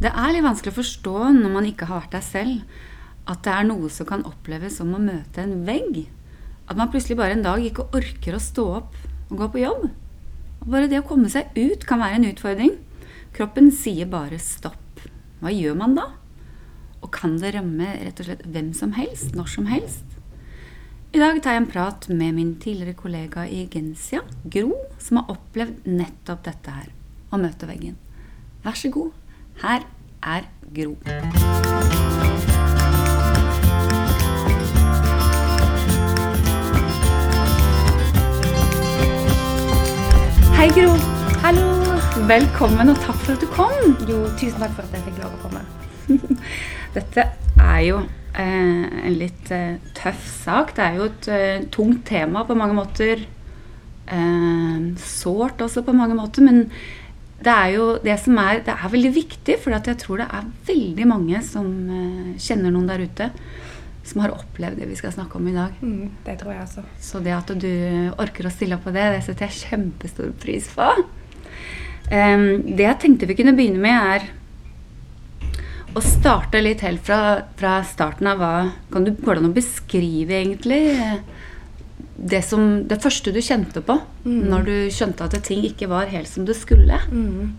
Det er litt vanskelig å forstå når man ikke har vært der selv, at det er noe som kan oppleves som å møte en vegg. At man plutselig bare en dag ikke orker å stå opp og gå på jobb. Og bare det å komme seg ut kan være en utfordring. Kroppen sier bare stopp. Hva gjør man da? Og kan det ramme rett og slett hvem som helst, når som helst? I dag tar jeg en prat med min tidligere kollega i Gensia, Gro, som har opplevd nettopp dette her, å møte veggen. Vær så god. Her er Gro. Hei, Gro. Hallo! Velkommen, og takk for at du kom. Jo, tusen takk for at jeg fikk lov å komme. Dette er jo eh, en litt eh, tøff sak. Det er jo et eh, tungt tema på mange måter. Eh, sårt også på mange måter. Men det er jo det som er Det er veldig viktig, for jeg tror det er veldig mange som eh, kjenner noen der ute som har opplevd det vi skal snakke om i dag. Mm, det tror jeg også. Så det at du orker å stille opp på det, det setter jeg kjempestor pris på. Um, det jeg tenkte vi kunne begynne med, er å starte litt helt fra, fra starten av hva kan du, Går det an å beskrive egentlig det, som, det første du kjente på Mm. når du skjønte at ting ikke var helt som det skulle? Mm.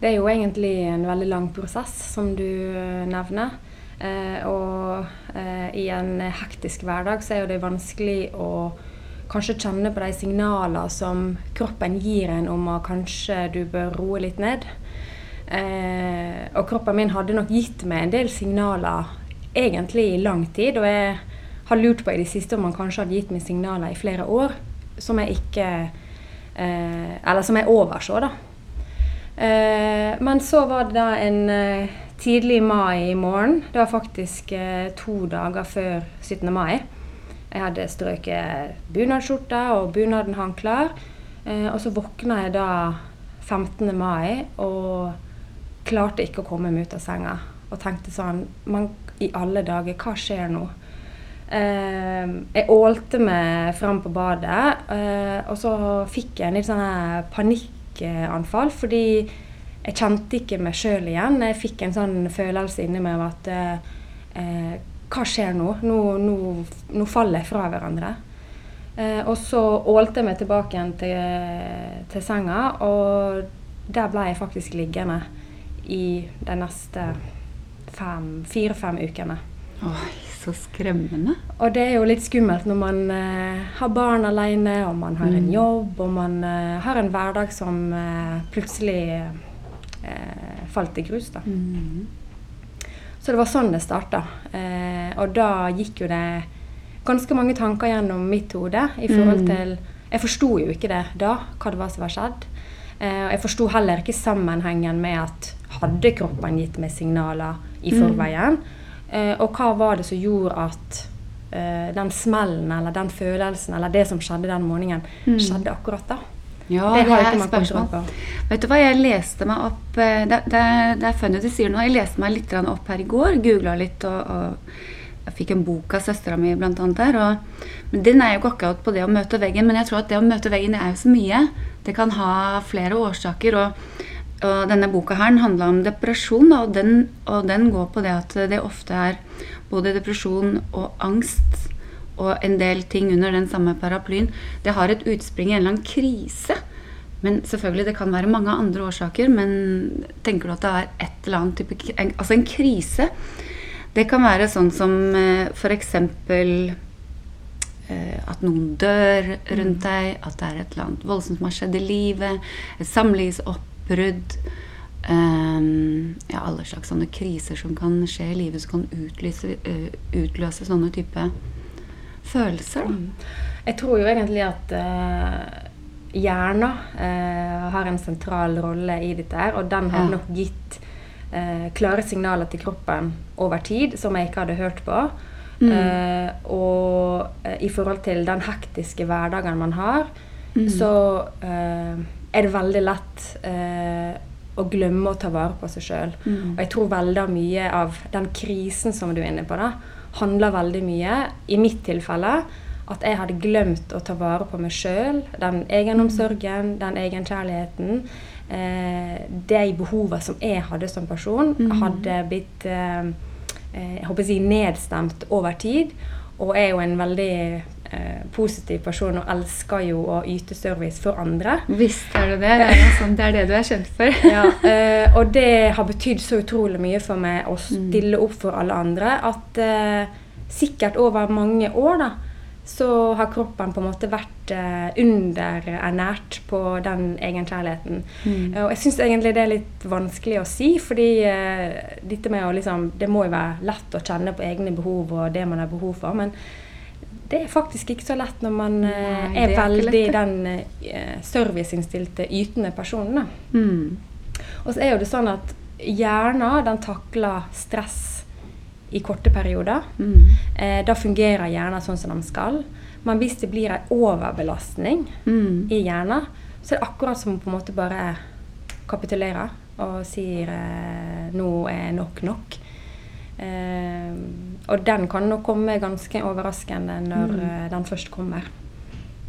Det er jo egentlig en veldig lang prosess, som du eh, nevner. Eh, og eh, i en hektisk hverdag så er jo det vanskelig å kanskje kjenne på de signalene som kroppen gir en om at kanskje du bør roe litt ned. Eh, og kroppen min hadde nok gitt meg en del signaler egentlig i lang tid. Og jeg har lurt på i det siste om han kanskje hadde gitt meg signaler i flere år som jeg ikke eh, Eller som jeg overså, da. Eh, men så var det da en eh, tidlig mai i morgen. Det var faktisk eh, to dager før 17. mai. Jeg hadde strøket bunadsskjorta, og bunaden hang klar. Eh, og så våkna jeg da 15. mai og klarte ikke å komme meg ut av senga. Og tenkte sånn Men i alle dager, hva skjer nå? Eh, jeg ålte meg fram på badet, eh, og så fikk jeg en litt sånn panikkanfall. Fordi jeg kjente ikke meg sjøl igjen. Jeg fikk en sånn følelse inni meg av at eh, eh, Hva skjer nå? Nå, nå? nå faller jeg fra hverandre. Eh, og så ålte jeg meg tilbake igjen til, til senga, og der ble jeg faktisk liggende i de neste fire-fem ukene. Oi, så skremmende. Og det er jo litt skummelt når man eh, har barn alene, og man har en Mm. jobb, og man eh, har en hverdag som eh, plutselig eh, falt i grus. da. Mm. Så det var sånn det starta. Eh, og da gikk jo det ganske mange tanker gjennom mitt hode i forhold Mm. til Jeg forsto jo ikke det da, hva det var som var skjedd. Eh, og jeg forsto heller ikke sammenhengen med at hadde kroppen gitt meg signaler i Mm. forveien? Eh, og hva var det som gjorde at eh, den smellen eller den følelsen eller det som skjedde den morgenen, Mm. skjedde akkurat da? Ja, det har er spørsmål. Vet du hva, jeg leste meg opp eh, Det, det, det er funny du sier noe. Jeg leste meg litt opp her i går. Googla litt og, og jeg fikk en bok av søstera mi blant annet der. Og, men den er jo ikke akkurat på det å møte veggen, men jeg tror at det å møte veggen det er jo så mye. Det kan ha flere årsaker. Og, og denne boka her handla om depresjon, og, den, og den går på det at det ofte er både depresjon og angst og en del ting under den samme paraplyen. Det har et utspring i en eller annen krise. Men selvfølgelig, det kan være mange andre årsaker. Men tenker du at det er et eller annet type en, Altså en krise. Det kan være sånn som eh, f.eks. Eh, at noen dør rundt deg, at det er et eller annet voldsomt som har skjedd i livet, et samlivsoppbrudd. Eh, ja, alle slags sånne kriser som kan skje i livet, som kan utlyse, eh, utløse sånne type følelser. Da. Mm. Jeg tror jo egentlig at uh, hjernen uh, har en sentral rolle i dette her, og den har Ja. nok gitt eh, klare signaler til kroppen over tid som jeg ikke hadde hørt på. Mm. Eh, og i forhold til den hektiske hverdagen man har, Mm. så eh, er det veldig lett eh, å glemme å ta vare på seg sjøl. Mm. Og jeg tror veldig mye av den krisen som du er inne på, da, handler veldig mye, i mitt tilfelle, at jeg hadde glemt å ta vare på meg sjøl. Den egenomsorgen, den egenkjærligheten. eh, de behovene som jeg hadde som person, Mhm. hadde blitt eh, eh, jeg håper å si nedstemt over tid. Og er jo en veldig eh, positiv person og elsker jo å yte service for andre. Visst er det det. Det er, sånn, det er det du er kjent for. Ja, eh, og det har betydd så utrolig mye for meg å Mm. stille opp for alle andre at eh, sikkert over mange år da, så har kroppen på en måte vært eh, underernært på den egenkjærligheten. Mm. Og jeg syns egentlig det er litt vanskelig å si, fordi dette med å liksom Det må jo være lett å kjenne på egne behov og det man har behov for, men det er faktisk ikke så lett når man eh, Nei, er er veldig den eh, serviceinnstilte, ytende personen. Mm. Og så er jo det sånn at hjernen den takler stress i korte perioder. Mm. Eh, da fungerer hjernen sånn som den skal. Men hvis det blir en overbelastning Mm. i hjernen, så er det akkurat som på en måte bare kapitulerer og sier eh, 'nå er nok nok'. Eh, og den kan nok komme ganske overraskende når Mm. eh, den først kommer.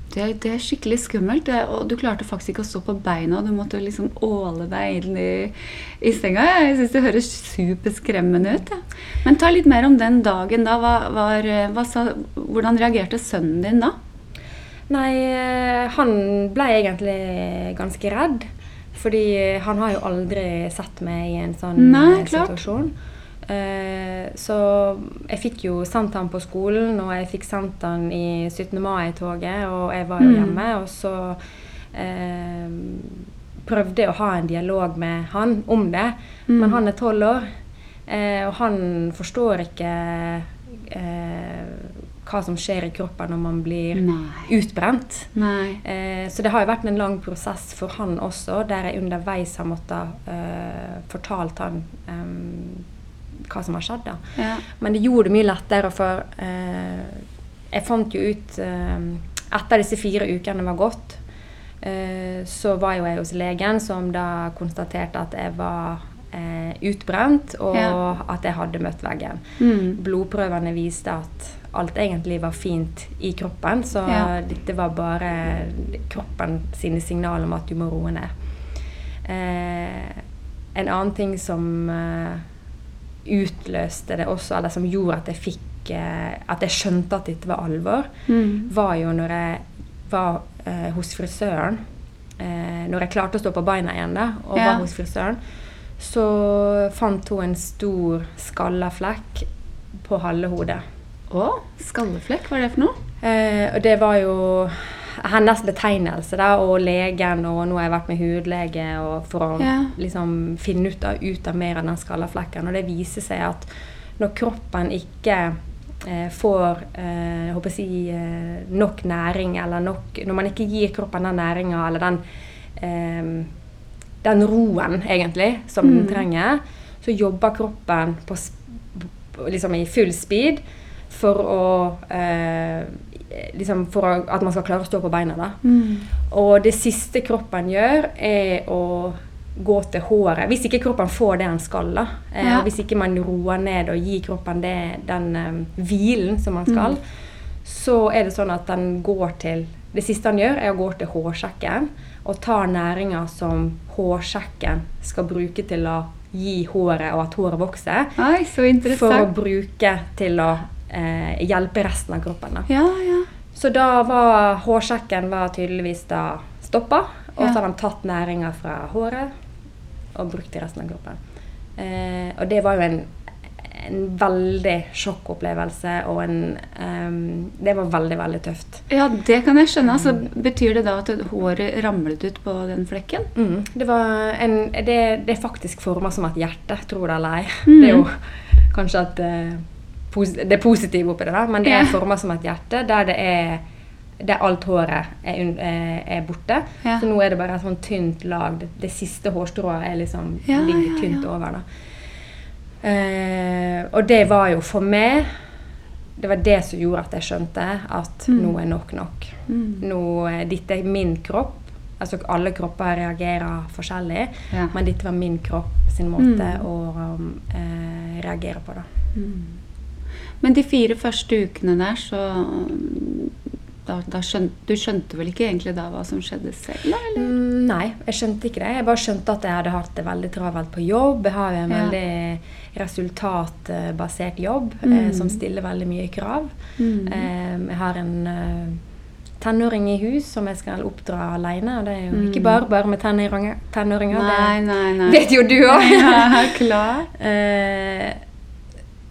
Det, det er skikkelig skummelt. Og du klarte faktisk ikke å stå på beina. Du måtte liksom åle deg inn i, i senga. Jeg syns det høres superskremmende ut. Ja. Men ta litt mer om den dagen da. Hva, var, hva sa, hvordan reagerte sønnen din da? Nei, eh, han ble egentlig ganske redd. Fordi han har jo aldri sett meg i en sånn Nei, eh, klart. situasjon. Eh, så jeg fikk jo sendt han på skolen, og jeg fikk sendt han i 17. mai-toget, og jeg var jo Mm. hjemme. Og så eh, prøvde jeg å ha en dialog med han om det, Mm. men han er tolv år, eh, og han forstår ikke eh, hva som skjer i kroppen når man blir Nei. utbrent. Nei. Eh, så det har jo vært en lang prosess for han også, der jeg underveis har måttet eh, fortalt han eh, hva som har skjedd. da. Ja. Men det gjorde det mye lettere, for eh, jeg fant jo ut eh, Etter disse fire ukene var gått, eh, så var jo jeg hos legen, som da konstaterte at jeg var eh, utbrent, og Ja. at jeg hadde møtt veggen. Mm. Blodprøvene viste at alt egentlig var fint i kroppen, så Ja. dette var bare kroppen sine signaler om at du må roe ned. Eh, en annen ting som eh, utløste det også, eller som gjorde at jeg fikk eh, At jeg skjønte at dette var alvor, Mm. var jo når jeg var eh, hos frisøren. Eh, når jeg klarte å stå på beina igjen da, og Ja. var hos frisøren, så fant hun en stor skalla flekk på halve hodet. Å, skalleflekk, hva er det for noe? Eh, og det var jo hennes betegnelse, da, og legen, og nå har jeg vært med hudlege for å Ja. liksom finne ut av, ut av mer av den skallaflekken. Og det viser seg at når kroppen ikke eh, får eh, jeg håper å si, eh, nok næring, eller nok Når man ikke gir kroppen den næringa eller den eh, den roen, egentlig, som den Mm. trenger, så jobber kroppen på, på, liksom i full speed for å eh, liksom for at man skal klare å stå på beina. da. Mm. Og det siste kroppen gjør, er å gå til håret. Hvis ikke kroppen får det den skal. da. Eh, Ja. Hvis ikke man roer ned og gir kroppen det, den um, hvilen som man skal, Mm. så er det sånn at den går til Det siste han gjør, er å gå til hårsjekken og ta næringa som hårsjekken skal bruke til å gi håret, og at håret vokser, Ai, så for å bruke til å eh, hjelpe resten av kroppen. da. Ja, ja. Så da var hårsjekken var tydeligvis da stoppa, og så hadde de tatt næringa fra håret og brukt i resten av kroppen. Eh, og det var jo en, en veldig sjokkopplevelse, og en um, Det var veldig, veldig tøft. Ja, det kan jeg skjønne. Altså, betyr det da at håret ramlet ut på den flekken? Mm. Det, var en, det, det er faktisk forma som et hjerte, tror det eller ei. Mm. Det er jo kanskje at eh, det positive oppi det, da, men det er forma som et hjerte der det er der alt håret er, er, er borte. Ja. Så nå er det bare et sånn tynt lag. Det, det siste hårstrået er liksom, Ja, ligger tynt ja. over. Eh, og det var jo for meg Det var det som gjorde at jeg skjønte at Mm. nå er nok nok. Mm. Nå, eh, dette er min kropp. Altså Alle kropper reagerer forskjellig, men dette var min kropp sin måte Mm. å um, eh, reagere på. da. Mm. Men de fire første ukene der, så da, da skjønte, Du skjønte vel ikke egentlig da hva som skjedde selv? Eller? Mm, nei, jeg skjønte ikke det. Jeg bare skjønte at jeg hadde hatt det veldig travelt på jobb. Jeg har jo en Ja. veldig resultatbasert jobb eh, Mm. som stiller veldig mye krav. Mm. Eh, jeg har en eh, tenåring i hus som jeg skal oppdra alene. Og det er jo Mm. ikke bare bare med tenåringer. tenåringer Nei, nei, nei. det vet jo du òg. Ja, klar. Eh,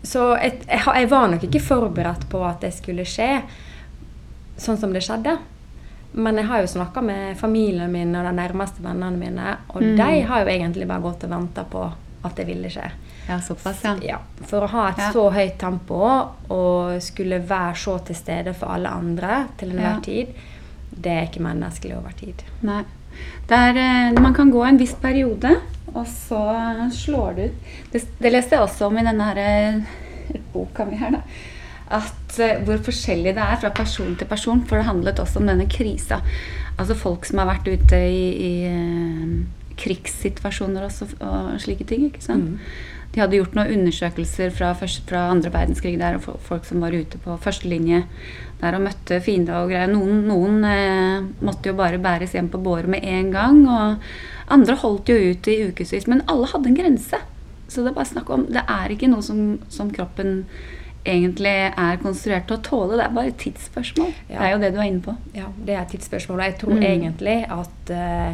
så jeg, jeg, jeg var nok ikke forberedt på at det skulle skje sånn som det skjedde. Men jeg har jo snakka med familien min og de nærmeste vennene mine, og Mm. de har jo egentlig bare gått og venta på at det ville skje. Ja, såpass, ja. Ja, For å ha et Ja. så høyt tempo og skulle være så til stede for alle andre til enhver Ja. tid, det er ikke menneskelig over tid. Nei. Det er, eh, man kan gå en viss periode, og så slår det ut. Det, det leste jeg også om i denne her, eh, boka mi her, da. At eh, hvor forskjellig det er fra person til person. For det handlet også om denne krisa. Altså folk som har vært ute i, i eh, krigssituasjoner også, og slike ting. ikke sant? Mm. De hadde gjort noen undersøkelser fra, første, fra andre verdenskrig der, og folk som var ute på førstelinje der og møtte fiender og greier. Noen, noen eh, måtte jo bare bæres hjem på båre med en gang, og andre holdt jo ut i ukevis. Men alle hadde en grense. Så det er bare snakk om Det er ikke noe som, som kroppen egentlig er konstruert til å tåle. Det er bare et tidsspørsmål. Ja. Det er jo det du er inne på. Ja, det er tidsspørsmål. Og jeg tror Mm. egentlig at uh,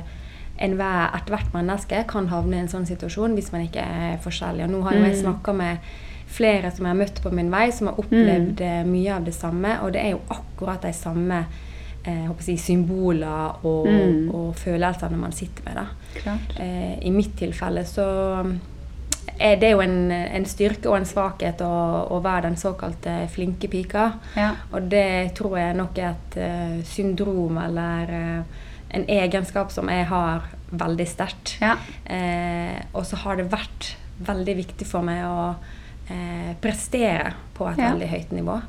enhver, ethvert menneske kan havne i en sånn situasjon hvis man ikke er forskjellig. Og nå har jo jeg Mm. snakka med flere som jeg har møtt på min vei, som har opplevd mm. mye av det samme. Og det er jo akkurat de samme eh, si, symboler og, Mm. og følelsene man sitter med. det. Eh, I mitt tilfelle så er det jo en, en styrke og en svakhet å, å være den såkalte flinke pika. Ja. Og det tror jeg nok er et uh, syndrom eller uh, en egenskap som jeg har veldig sterkt. Ja. Eh, og så har det vært veldig viktig for meg å eh, prestere på et Ja. veldig høyt nivå.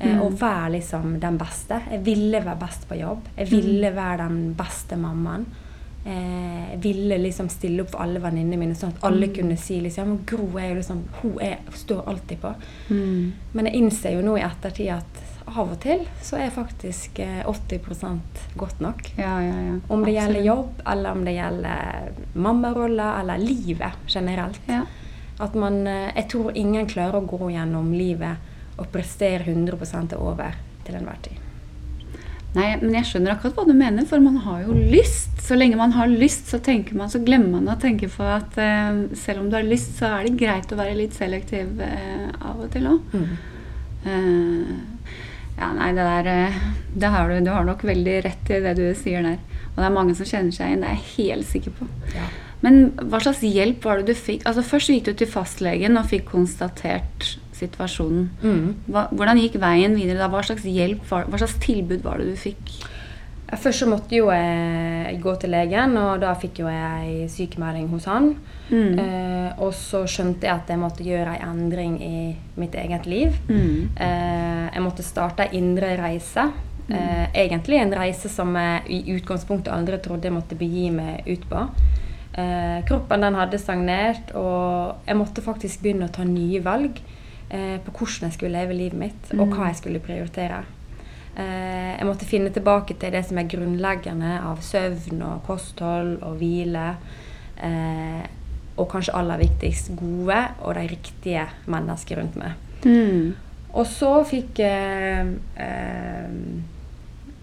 Eh, Mm. Og være liksom den beste. Jeg ville være best på jobb. Jeg ville være den beste mammaen. Eh, jeg ville liksom stille opp for alle venninnene mine, sånn at alle Mm. kunne si liksom, Gro er jo liksom, hun er, står alltid på. Mm. Men jeg innser jo nå i ettertid at av og til så er faktisk eh, 80 godt nok. Ja, ja, ja. Om det gjelder jobb, eller om det gjelder mammaroller, eller livet generelt. Ja. At man, eh, jeg tror ingen klarer å gå gjennom livet og prestere 100% over til enhver tid. Nei, men jeg skjønner akkurat hva du mener, for man har jo lyst. Så lenge man har lyst, så man, så glemmer man å tenke på at eh, selv om du har lyst, så er det greit å være litt selektiv eh, av og til òg. ja, nei, det der eh, det har du, du har nok veldig rett i det du sier der. Og det er mange som kjenner seg igjen, det er jeg helt sikker på. Ja. Men hva slags hjelp var det du fikk? Altså Først gikk du til fastlegen og fikk konstatert situasjonen. Mm. Hva, hvordan gikk veien videre da? Hva slags hjelp, hva slags tilbud var det du fikk? Først så måtte jo jeg gå til legen, og da fikk jo jeg sykemelding hos han. Mm. Eh, og så skjønte jeg at jeg måtte gjøre en endring i mitt eget liv. Mm. Eh, jeg måtte starte en indre reise. Eh, egentlig en reise som jeg i utgangspunktet aldri trodde jeg måtte begi meg ut på. Eh, kroppen den hadde stagnert, og jeg måtte faktisk begynne å ta nye valg eh, på hvordan jeg skulle leve livet mitt, og Mm. hva jeg skulle prioritere. Eh, jeg måtte finne tilbake til det som er grunnleggende av søvn og kosthold og hvile. Eh, og kanskje aller viktigst gode og de riktige mennesker rundt meg. Mm. Og så fikk jeg eh,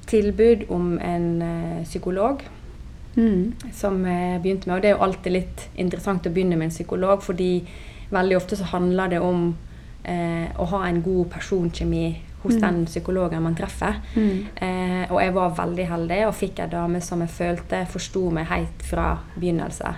tilbud om en eh, psykolog Mm. som jeg begynte med. Og det er jo alltid litt interessant å begynne med en psykolog, fordi veldig ofte så handler det om eh, å ha en god personkjemi hos Mm. den psykologen man treffer. Mm. Eh, og jeg var veldig heldig og fikk ei dame som jeg følte forsto meg helt fra begynnelse.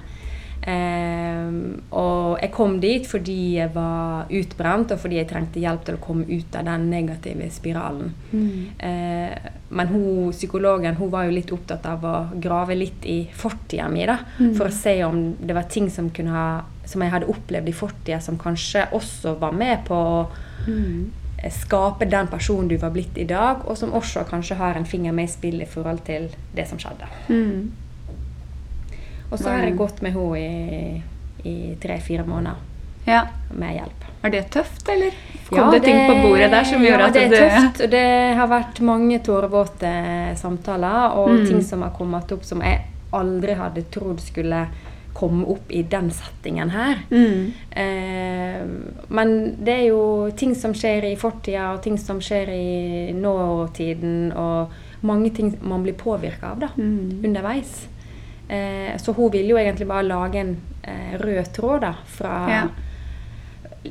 Eh, og jeg kom dit fordi jeg var utbrent, og fordi jeg trengte hjelp til å komme ut av den negative spiralen. Mm. Eh, men hun, psykologen hun var jo litt opptatt av å grave litt i fortida mi, da, Mm. for å se om det var ting som, kunne ha, som jeg hadde opplevd i fortida, som kanskje også var med på å Mm. skape den personen du var blitt i dag, og som også kanskje har en finger med i spillet i forhold til det som skjedde. Mm. Og så har jeg gått med henne i, i tre-fire måneder. Ja. med hjelp. Er det tøft, eller kom det, ting på bordet der som gjør ja, at det er tøft. Det har vært mange tårevåte samtaler og Mm. ting som har kommet opp som jeg aldri hadde trodd skulle komme opp i den settingen her. Mm. Eh, men det er jo ting som skjer i fortida, og ting som skjer i nåtiden, og mange ting man blir påvirka av da, Mm. underveis. Eh, så hun ville jo egentlig bare lage en eh, rød tråd da, fra Ja.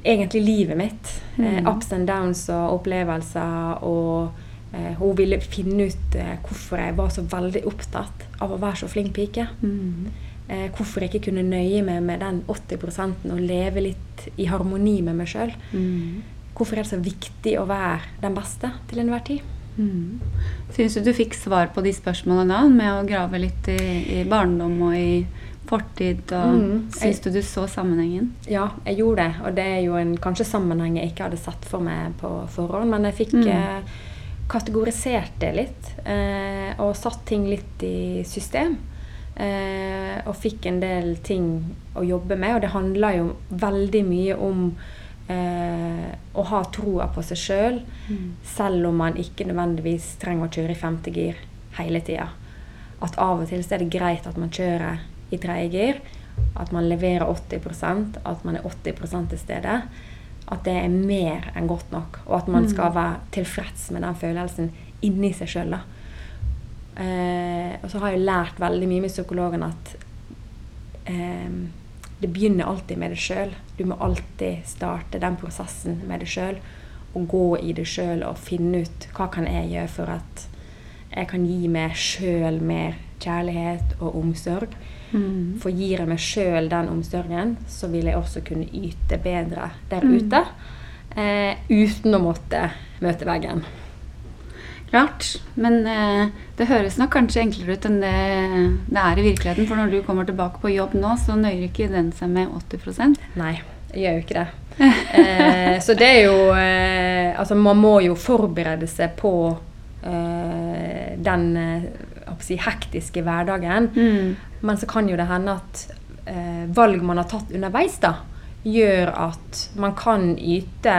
egentlig livet mitt. Eh, Mm. ups and downs og opplevelser. Og eh, hun ville finne ut eh, hvorfor jeg var så veldig opptatt av å være så flink pike. Mm. Eh, hvorfor ikke kunne nøye meg med den 80% og leve litt i harmoni med meg sjøl. Mm. Hvorfor er det så viktig å være den beste til enhver tid? Mm. Syns du du fikk svar på de spørsmålene da, med å grave litt i, i barndom og i fortid? Og Mm. Syns du du så sammenhengen? Ja, jeg gjorde det. Og det er jo en kanskje sammenheng jeg ikke hadde sett for meg på forhånd. Men jeg fikk Mm. eh, kategorisert det litt. Eh, og satt ting litt i system. Eh, og fikk en del ting å jobbe med. Og det handla jo veldig mye om eh, å ha troa på seg sjøl, selv om man ikke nødvendigvis trenger å kjøre i femte gir hele tida. At av og til så er det greit at man kjører i tredje gir. At man leverer 80% at man er 80 til stede. At det er mer enn godt nok. Og at man Mm. skal være tilfreds med den følelsen inni seg sjøl. Eh, og så har jeg lært veldig mye med psykologen at eh, det begynner alltid med deg sjøl. Du må alltid starte den prosessen med deg sjøl. Og gå i det sjøl og finne ut hva kan jeg gjøre for at jeg kan gi meg sjøl mer kjærlighet og omsorg. Mm. For gir jeg meg sjøl den omsorgen, så vil jeg også kunne yte bedre der Mm. ute. Eh, uten å måtte møte veggen. Klart. Men eh, det høres nok kanskje enklere ut enn det det er i virkeligheten. For når du kommer tilbake på jobb nå, så nøyer ikke den seg med 80 Nei, jeg gjør jo ikke det. Eh, så det er jo eh, Altså, man må jo forberede seg på eh, den eh, si, hektiske hverdagen. Mm. Men så kan jo det hende at eh, valg man har tatt underveis, da, gjør at man kan yte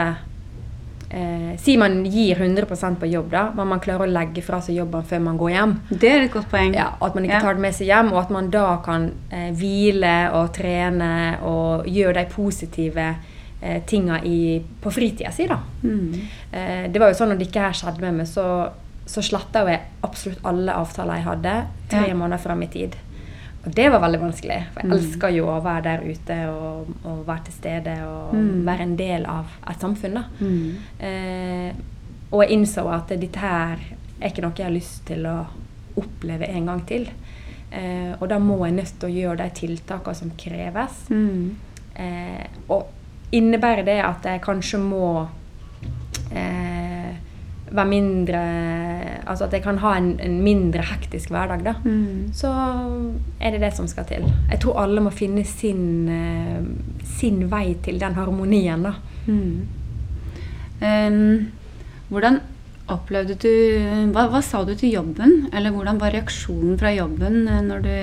eh, Si man gir 100% på jobb, da, men man klarer å legge fra seg jobben før man går hjem. Det er et godt poeng. Ja, At man ikke Ja. tar det med seg hjem, og at man da kan eh, hvile og trene og gjøre de positive eh, tinga på fritida si. da. Mm. Eh, det var jo sånn når det ikke her skjedde med meg, så, så sletta jeg absolutt alle avtaler jeg hadde, tre Ja. måneder fram i tid. Og det var veldig vanskelig, for jeg Mm. elsker jo å være der ute og, og være til stede og Mm. være en del av et samfunn. da. Mm. Eh, og jeg innså at dette her er ikke noe jeg har lyst til å oppleve en gang til. Eh, og da må jeg nødt til å gjøre de tiltakene som kreves. Mm. Eh, og innebærer det at jeg kanskje må eh, være mindre Altså at jeg kan ha en, en mindre hektisk hverdag, da. Mm. Så er det det som skal til. Jeg tror alle må finne sin, eh, sin vei til den harmonien, da. Mm. Um, hvordan opplevde du hva, hva sa du til jobben? Eller hvordan var reaksjonen fra jobben eh, når du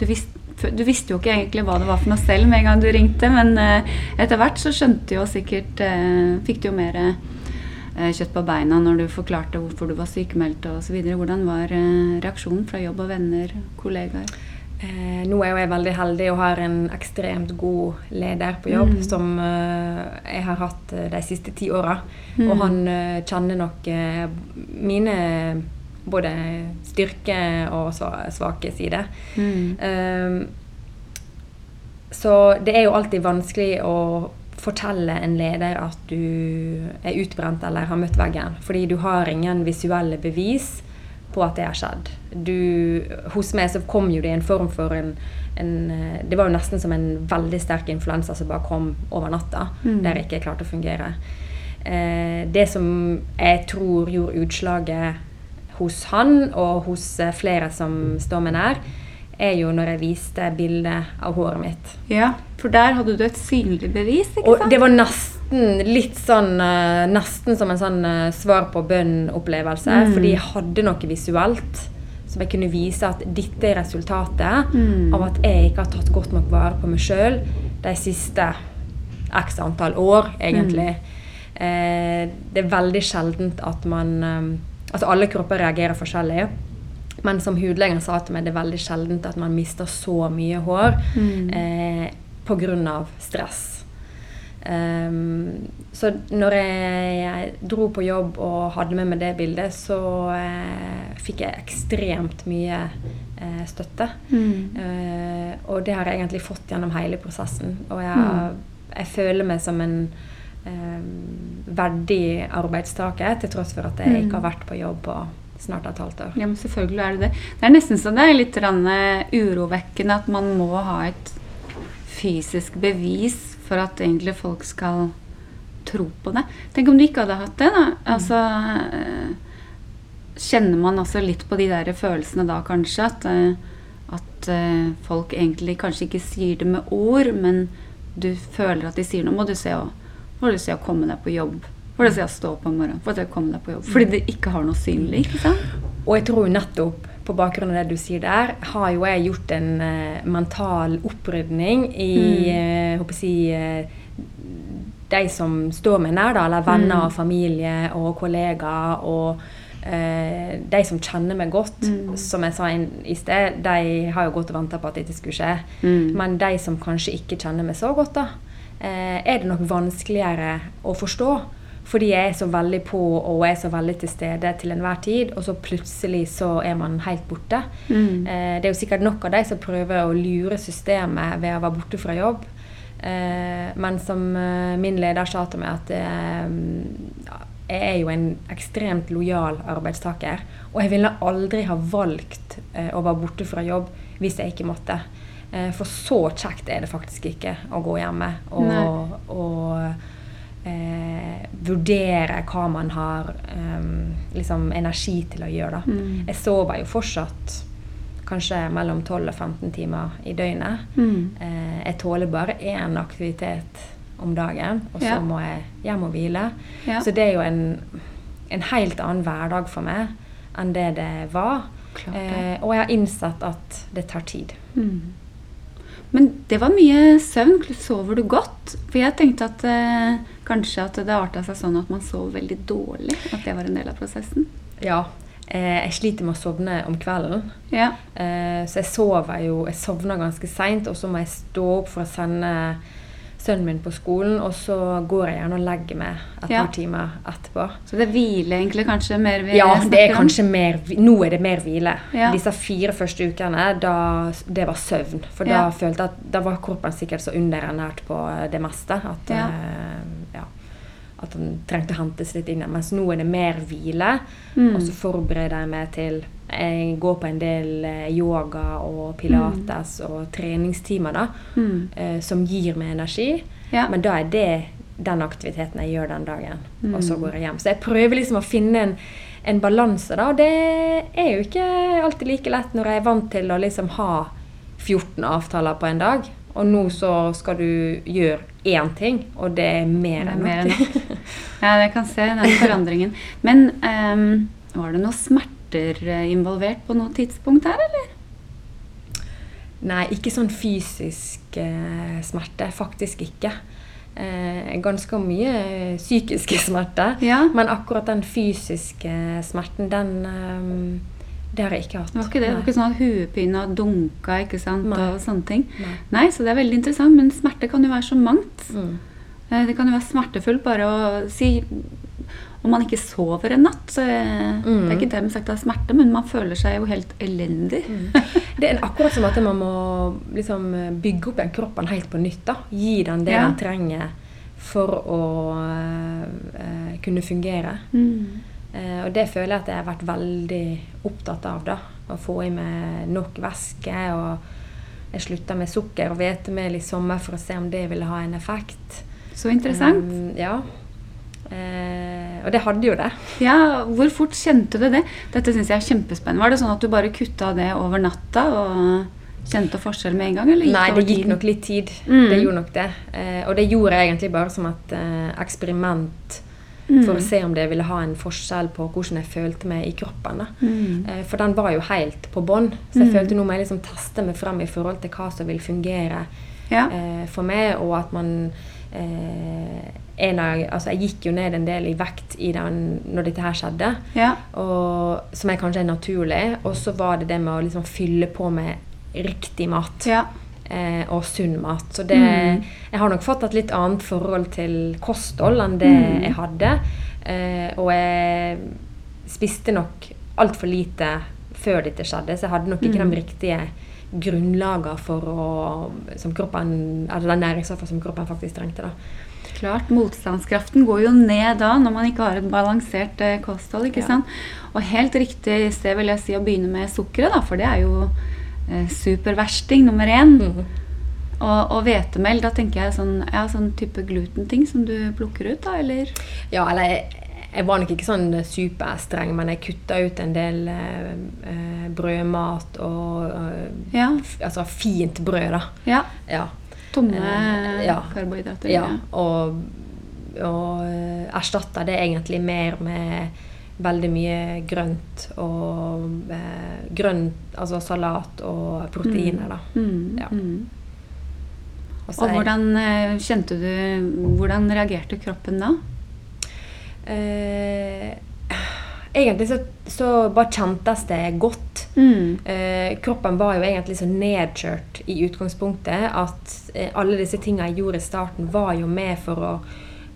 du, vis, du visste jo ikke egentlig hva det var for noe selv med en gang du ringte, men uh, etter hvert så skjønte jo sikkert uh, Fikk du jo mer eh, kjøtt på beina når du forklarte hvorfor du var sykemeldt osv. Hvordan var eh, reaksjonen fra jobb og venner, kollegaer? Eh, nå er jo jeg veldig heldig og har en ekstremt god leder på jobb, Mm. som eh, jeg har hatt eh, de siste ti åra. Mm. Og han eh, kjenner nok eh, mine både styrke og svake sider. Mm. Eh, så det er jo alltid vanskelig å fortelle en leder at du er utbrent eller har møtt veggen. Fordi du har ingen visuelle bevis på at det har skjedd. Du, hos meg så kom jo det i en form for en, en eh, Det var jo nesten som en veldig sterk influensa som bare kom over natta, Mm. der jeg ikke klarte å fungere. Eh, det som jeg tror gjorde utslaget hos han, og hos eh, flere som står meg nær, er jo når jeg viste bildet av håret mitt. Ja, for der hadde du et synlig bevis, ikke Og sant? det var nesten litt sånn eh, Nesten som en sånn eh, svar på bønn-opplevelse. Mm. Fordi jeg hadde noe visuelt som jeg kunne vise at dette er resultatet Mm. av at jeg ikke har tatt godt nok vare på meg sjøl de siste x antall år, egentlig. Eh, det er veldig sjeldent at man eh, Altså alle kropper reagerer forskjellig. Men som hudlegen sa til meg, det er veldig sjeldent at man mister så mye hår Mm. eh, pga. stress. Um, så når jeg, jeg dro på jobb og hadde med meg det bildet, så eh, fikk jeg ekstremt mye eh, støtte. Mm. Eh, og det har jeg egentlig fått gjennom hele prosessen. Og jeg, Mm. jeg føler meg som en eh, verdig arbeidstaker, til tross for at jeg ikke har vært på jobb på snart et halvt år. Ja, men selvfølgelig er det det. Det er nesten så det er litt eh, urovekkende at man må ha et fysisk bevis for at egentlig folk skal tro på det. Tenk om du ikke hadde hatt det, da. Altså eh, Kjenner man også litt på de der følelsene da, kanskje? At, eh, at folk egentlig kanskje ikke sier det med ord, men du føler at de sier noe. Må du se å, må du se å komme deg på jobb. Du se å stå opp om morgenen. Får du jeg å komme deg på jobb. Fordi det ikke har noe synlig. ikke sant? Og jeg tror nettopp på bakgrunn av det du sier der, har jo jeg gjort en uh, mental opprydning i eh, håper jeg si, uh, de som står meg nær, da, eller venner, Mm. familie og kollegaer. og Uh, de som kjenner meg godt, Mm. som jeg sa inn i sted, de har jo gått og venta på at dette skulle skje. Mm. Men de som kanskje ikke kjenner meg så godt, da, uh, er det nok vanskeligere å forstå. Fordi jeg er så veldig på og er så veldig til stede til enhver tid, og så plutselig så er man helt borte. Mm. Eh, det er jo sikkert nok av de som prøver å lure systemet ved å være borte fra jobb. Eh, men som eh, min leder sa til meg, at jeg er jo en ekstremt lojal arbeidstaker. Og jeg ville aldri ha valgt å være borte fra jobb hvis jeg ikke måtte. For så kjekt er det faktisk ikke å gå hjemme og, og eh, vurdere hva man har eh, liksom energi til å gjøre. Da. Mm. Jeg sover jo fortsatt kanskje mellom 12 og 15 timer i døgnet. Mm. Eh, jeg tåler bare én aktivitet om dagen, og så Ja. må jeg hjem og hvile. Ja. Så det er jo en, en helt annen hverdag for meg enn det det var. Det. Eh, og jeg har innsett at det tar tid. Mm. Men det var mye søvn. Sover du godt? For jeg tenkte at eh, kanskje at det arta seg sånn at man sov veldig dårlig. At det var en del av prosessen. Ja. Eh, jeg sliter med å sovne om kvelden. Ja. Eh, så jeg sover jo Jeg sovner ganske seint, og så må jeg stå opp for å sende sønnen min på skolen, og så går jeg gjerne og legger meg et Ja. par timer etterpå. Så det hviler egentlig kanskje mer vi Ja, det er kanskje mer Nå er det mer hvile. Ja. Disse fire første ukene, da, det var søvn. For Ja. da følte jeg at da var kroppen sikkert så underernært på det meste at, Ja. eh, at han trengte å hentes litt inn. Mens nå er det mer hvile. Mm. Og så forbereder jeg meg til Jeg går på en del eh, yoga og pilates og treningstimer da, Mm. eh, som gir meg energi. Ja. Men da er det den aktiviteten jeg gjør den dagen. Og så Mm. går jeg hjem. Så jeg prøver liksom å finne en, en balanse, da. Og det er jo ikke alltid like lett når jeg er vant til å liksom ha 14 avtaler på en dag. Og nå så skal du gjøre én ting, og det er mer er enn nok. Ja, jeg kan se den forandringen. Men um, var det noen smerter eh, involvert på noe tidspunkt her, eller? Nei, ikke sånn fysisk eh, smerte. Faktisk ikke. Eh, ganske mye eh, psykiske smerter. Ja. Men akkurat den fysiske smerten, den eh, Det har jeg ikke hatt. Det var ikke det. Det var ikke sånn at hodepine og dunka ikke sant, Nei. og sånne ting. Nei. Nei, så det er veldig interessant. Men smerte kan jo være så mangt. Mm. Eh, Det kan jo være smertefullt bare å si om man ikke sover en natt. så, mm. Det Mm. er ikke dermed sagt det er smerte, men man føler seg jo helt elendig. Det er akkurat som at man må liksom bygge opp igjen kroppen helt på nytt. da. Gi den det Ja. den trenger for å eh, kunne fungere. Mm. Eh, og det føler jeg at jeg har vært veldig opptatt av. da. Å få i meg nok væske. og Jeg slutta med sukker og hvetemel i sommer for å se om det ville ha en effekt. Så interessant. Um, ja. Eh, og det hadde jo det. Ja, Hvor fort kjente du det? Dette syns jeg er kjempespennende. Var det sånn at du bare kutta det over natta og kjente forskjell med en gang? Nei, det gikk nok litt tid. Mm. Det gjorde nok det. Eh, og det gjorde jeg egentlig bare som et eh, eksperiment Mm. for å se om det ville ha en forskjell på hvordan jeg følte meg i kroppen. da. Mm. Eh, for den var jo helt på bånn, så jeg Mm. følte nå må jeg liksom teste meg frem i forhold til hva som vil fungere Ja. eh, for meg, og at man eh, en av, altså Jeg gikk jo ned en del i vekt i den når dette her skjedde, Ja. og, som er kanskje er naturlig. Og så var det det med å liksom fylle på med riktig mat. Ja. Eh, og sunn mat. Så det, Mm. jeg har nok fått et litt annet forhold til kosthold enn det Mm. jeg hadde. Eh, og jeg spiste nok altfor lite før dette skjedde, så jeg hadde nok ikke Mm. de riktige grunnlagene for å som kroppen, eller den næringsstoffet som kroppen faktisk trengte. da. Klart, Motstandskraften går jo ned da når man ikke har et balansert eh, kosthold. ikke Ja. sant? Og helt riktig sted vil jeg si å begynne med sukkeret, da, for det er jo superversting nummer én. Mm. Og, og hvetemel, da tenker jeg sånn, ja, sånn type glutenting som du plukker ut, da, eller? Ja, eller jeg, jeg var nok ikke sånn superstreng, men jeg kutta ut en del eh, eh, brødmat og eh, Ja. f altså fint brød, da. Ja. Ja. Tomme Eh, ja. karbohydrater. ja. Og, og eh, erstatta det egentlig mer med veldig mye grønt og eh, grønt, altså salat og proteiner, da. Mm, Ja. mm. Og Og hvordan eh, kjente du Hvordan reagerte kroppen da? Eh, egentlig så, så bare kjentes det godt. Mm. Eh, kroppen var jo egentlig så nedkjørt i utgangspunktet at eh, alle disse tingene jeg gjorde i starten, var jo med for å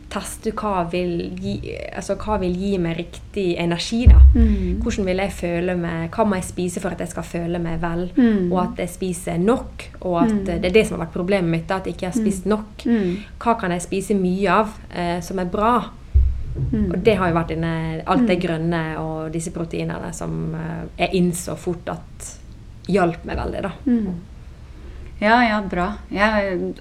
teste hva vil gi, altså hva vil gi meg riktig energi. da. Mm. Hvordan vil jeg føle meg, Hva må jeg spise for at jeg skal føle meg vel? Mm. Og at jeg spiser nok. Og at Mm. det er det som har vært problemet mitt. da, At jeg ikke har spist nok. Mm. Hva kan jeg spise mye av eh, som er bra? Mm. Og det har jo vært inne alt det grønne og disse proteinene som eh, jeg innså fort at hjalp meg veldig, da. Mm. Ja, ja, bra. Ja,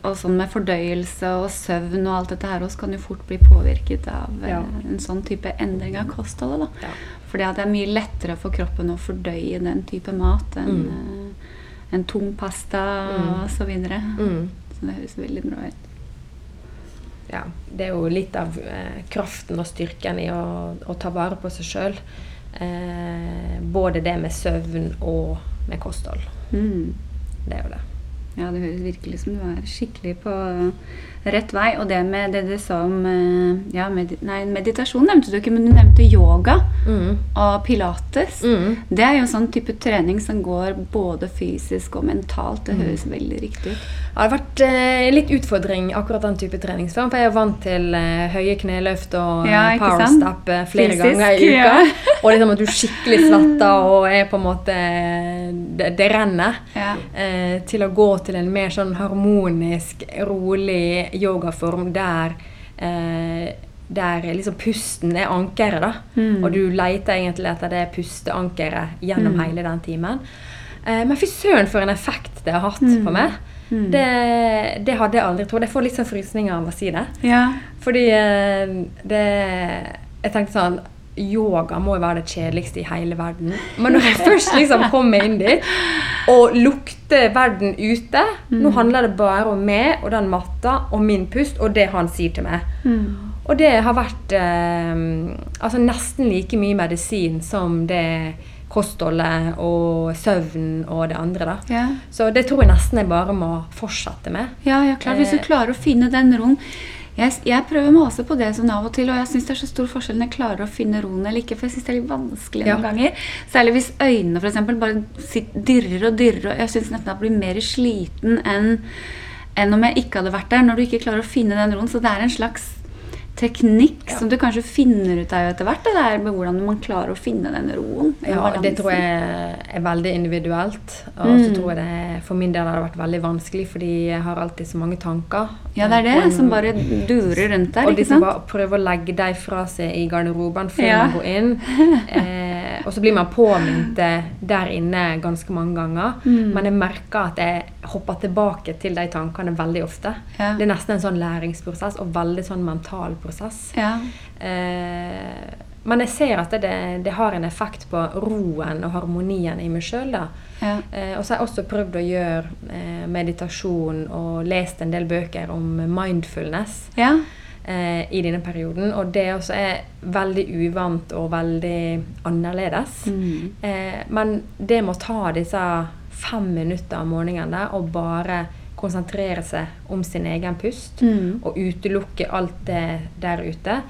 og sånn med fordøyelse og søvn og alt dette her også kan jo fort bli påvirket av eh, Ja. en sånn type endring av kostholdet. da. Ja. Fordi det er mye lettere for kroppen å fordøye den type mat enn Mm. eh, en tung pasta Mm. og så videre. Mm. Så det høres veldig bra ut. ja. Det er jo litt av eh, kraften og styrken i å, å ta vare på seg sjøl. Eh, både det med søvn og med kosthold. Mm. Det er jo det. Ja, det høres virkelig som du er skikkelig på rett vei. Og det med det du sa om eh, ja, med, nei, meditasjon nevnte du ikke, men du nevnte yoga Mm. og pilates. Mm. Det er jo en sånn type trening som går både fysisk og mentalt. Det Mm. høres veldig riktig ut. Det har vært eh, litt utfordring akkurat den type treningsform. For jeg er vant til eh, høye kneløft og Ja, eh, ikke power sant? step eh, flere Fysisk, ganger i uka. ja. og liksom at du skikkelig svetter og er på en måte Det, det renner. Ja. Eh, til å gå til en mer sånn harmonisk, rolig yogaform der eh, der liksom pusten er ankeret, da. Mm. Og du leter egentlig etter det pusteankeret gjennom Mm. hele den timen. Eh, men fy søren for en effekt det har hatt Mm. på meg. Mm. Det, det hadde jeg aldri trodd. Jeg får litt sånn frysninger av å si det. Ja. Fordi eh, det Jeg tenkte sånn Yoga må jo være det kjedeligste i hele verden. Men når jeg først liksom kommer inn dit og lukter verden ute Nå handler det bare om meg og den matta og min pust og det han sier til meg. Mm. Og det har vært eh, altså nesten like mye medisin som det kostholdet og søvn og det andre. da. Ja. Så det tror jeg nesten jeg bare må fortsette med. Ja, ja, klart. Hvis du Eh. klarer å finne den roen jeg, jeg prøver meg også på det sånn av og til, og jeg syns det er så stor forskjell når jeg klarer å finne roen eller ikke. For jeg syns det er litt vanskelig Ja. noen ganger. Særlig hvis øynene for eksempel, bare dirrer og dirrer. Og jeg syns nesten jeg blir mer sliten enn enn om jeg ikke hadde vært der. Når du ikke klarer å finne den roen. Så det er en slags teknikk Ja. som du kanskje finner ut av etter hvert. Det der med hvordan man klarer å finne den roen. Ja, Ja, det tror jeg er veldig individuelt. Og så Mm. tror jeg det for min del har det vært veldig vanskelig, fordi jeg har alltid så mange tanker. Ja, det er det som bare durer rundt der. Og de som bare prøver å legge dem fra seg i garderoben før Ja. man går inn. Eh, og så blir man påminnet der inne ganske mange ganger. Mm. Men jeg merker at jeg hopper tilbake til de tankene veldig ofte. Ja. Det er nesten en sånn læringsprosess og veldig sånn mental prosess. Ja. Eh, men jeg ser at det, det har en effekt på roen og harmonien i meg sjøl. Ja. Eh, og så har jeg også prøvd å gjøre eh, meditasjon og lest en del bøker om mindfulness ja. eh, i denne perioden. Og det også er veldig uvant og veldig annerledes. Mm. Eh, men det med å ta disse fem minutter om morgenen der og bare konsentrere seg om sin egen pust Mm. og utelukke alt det der ute,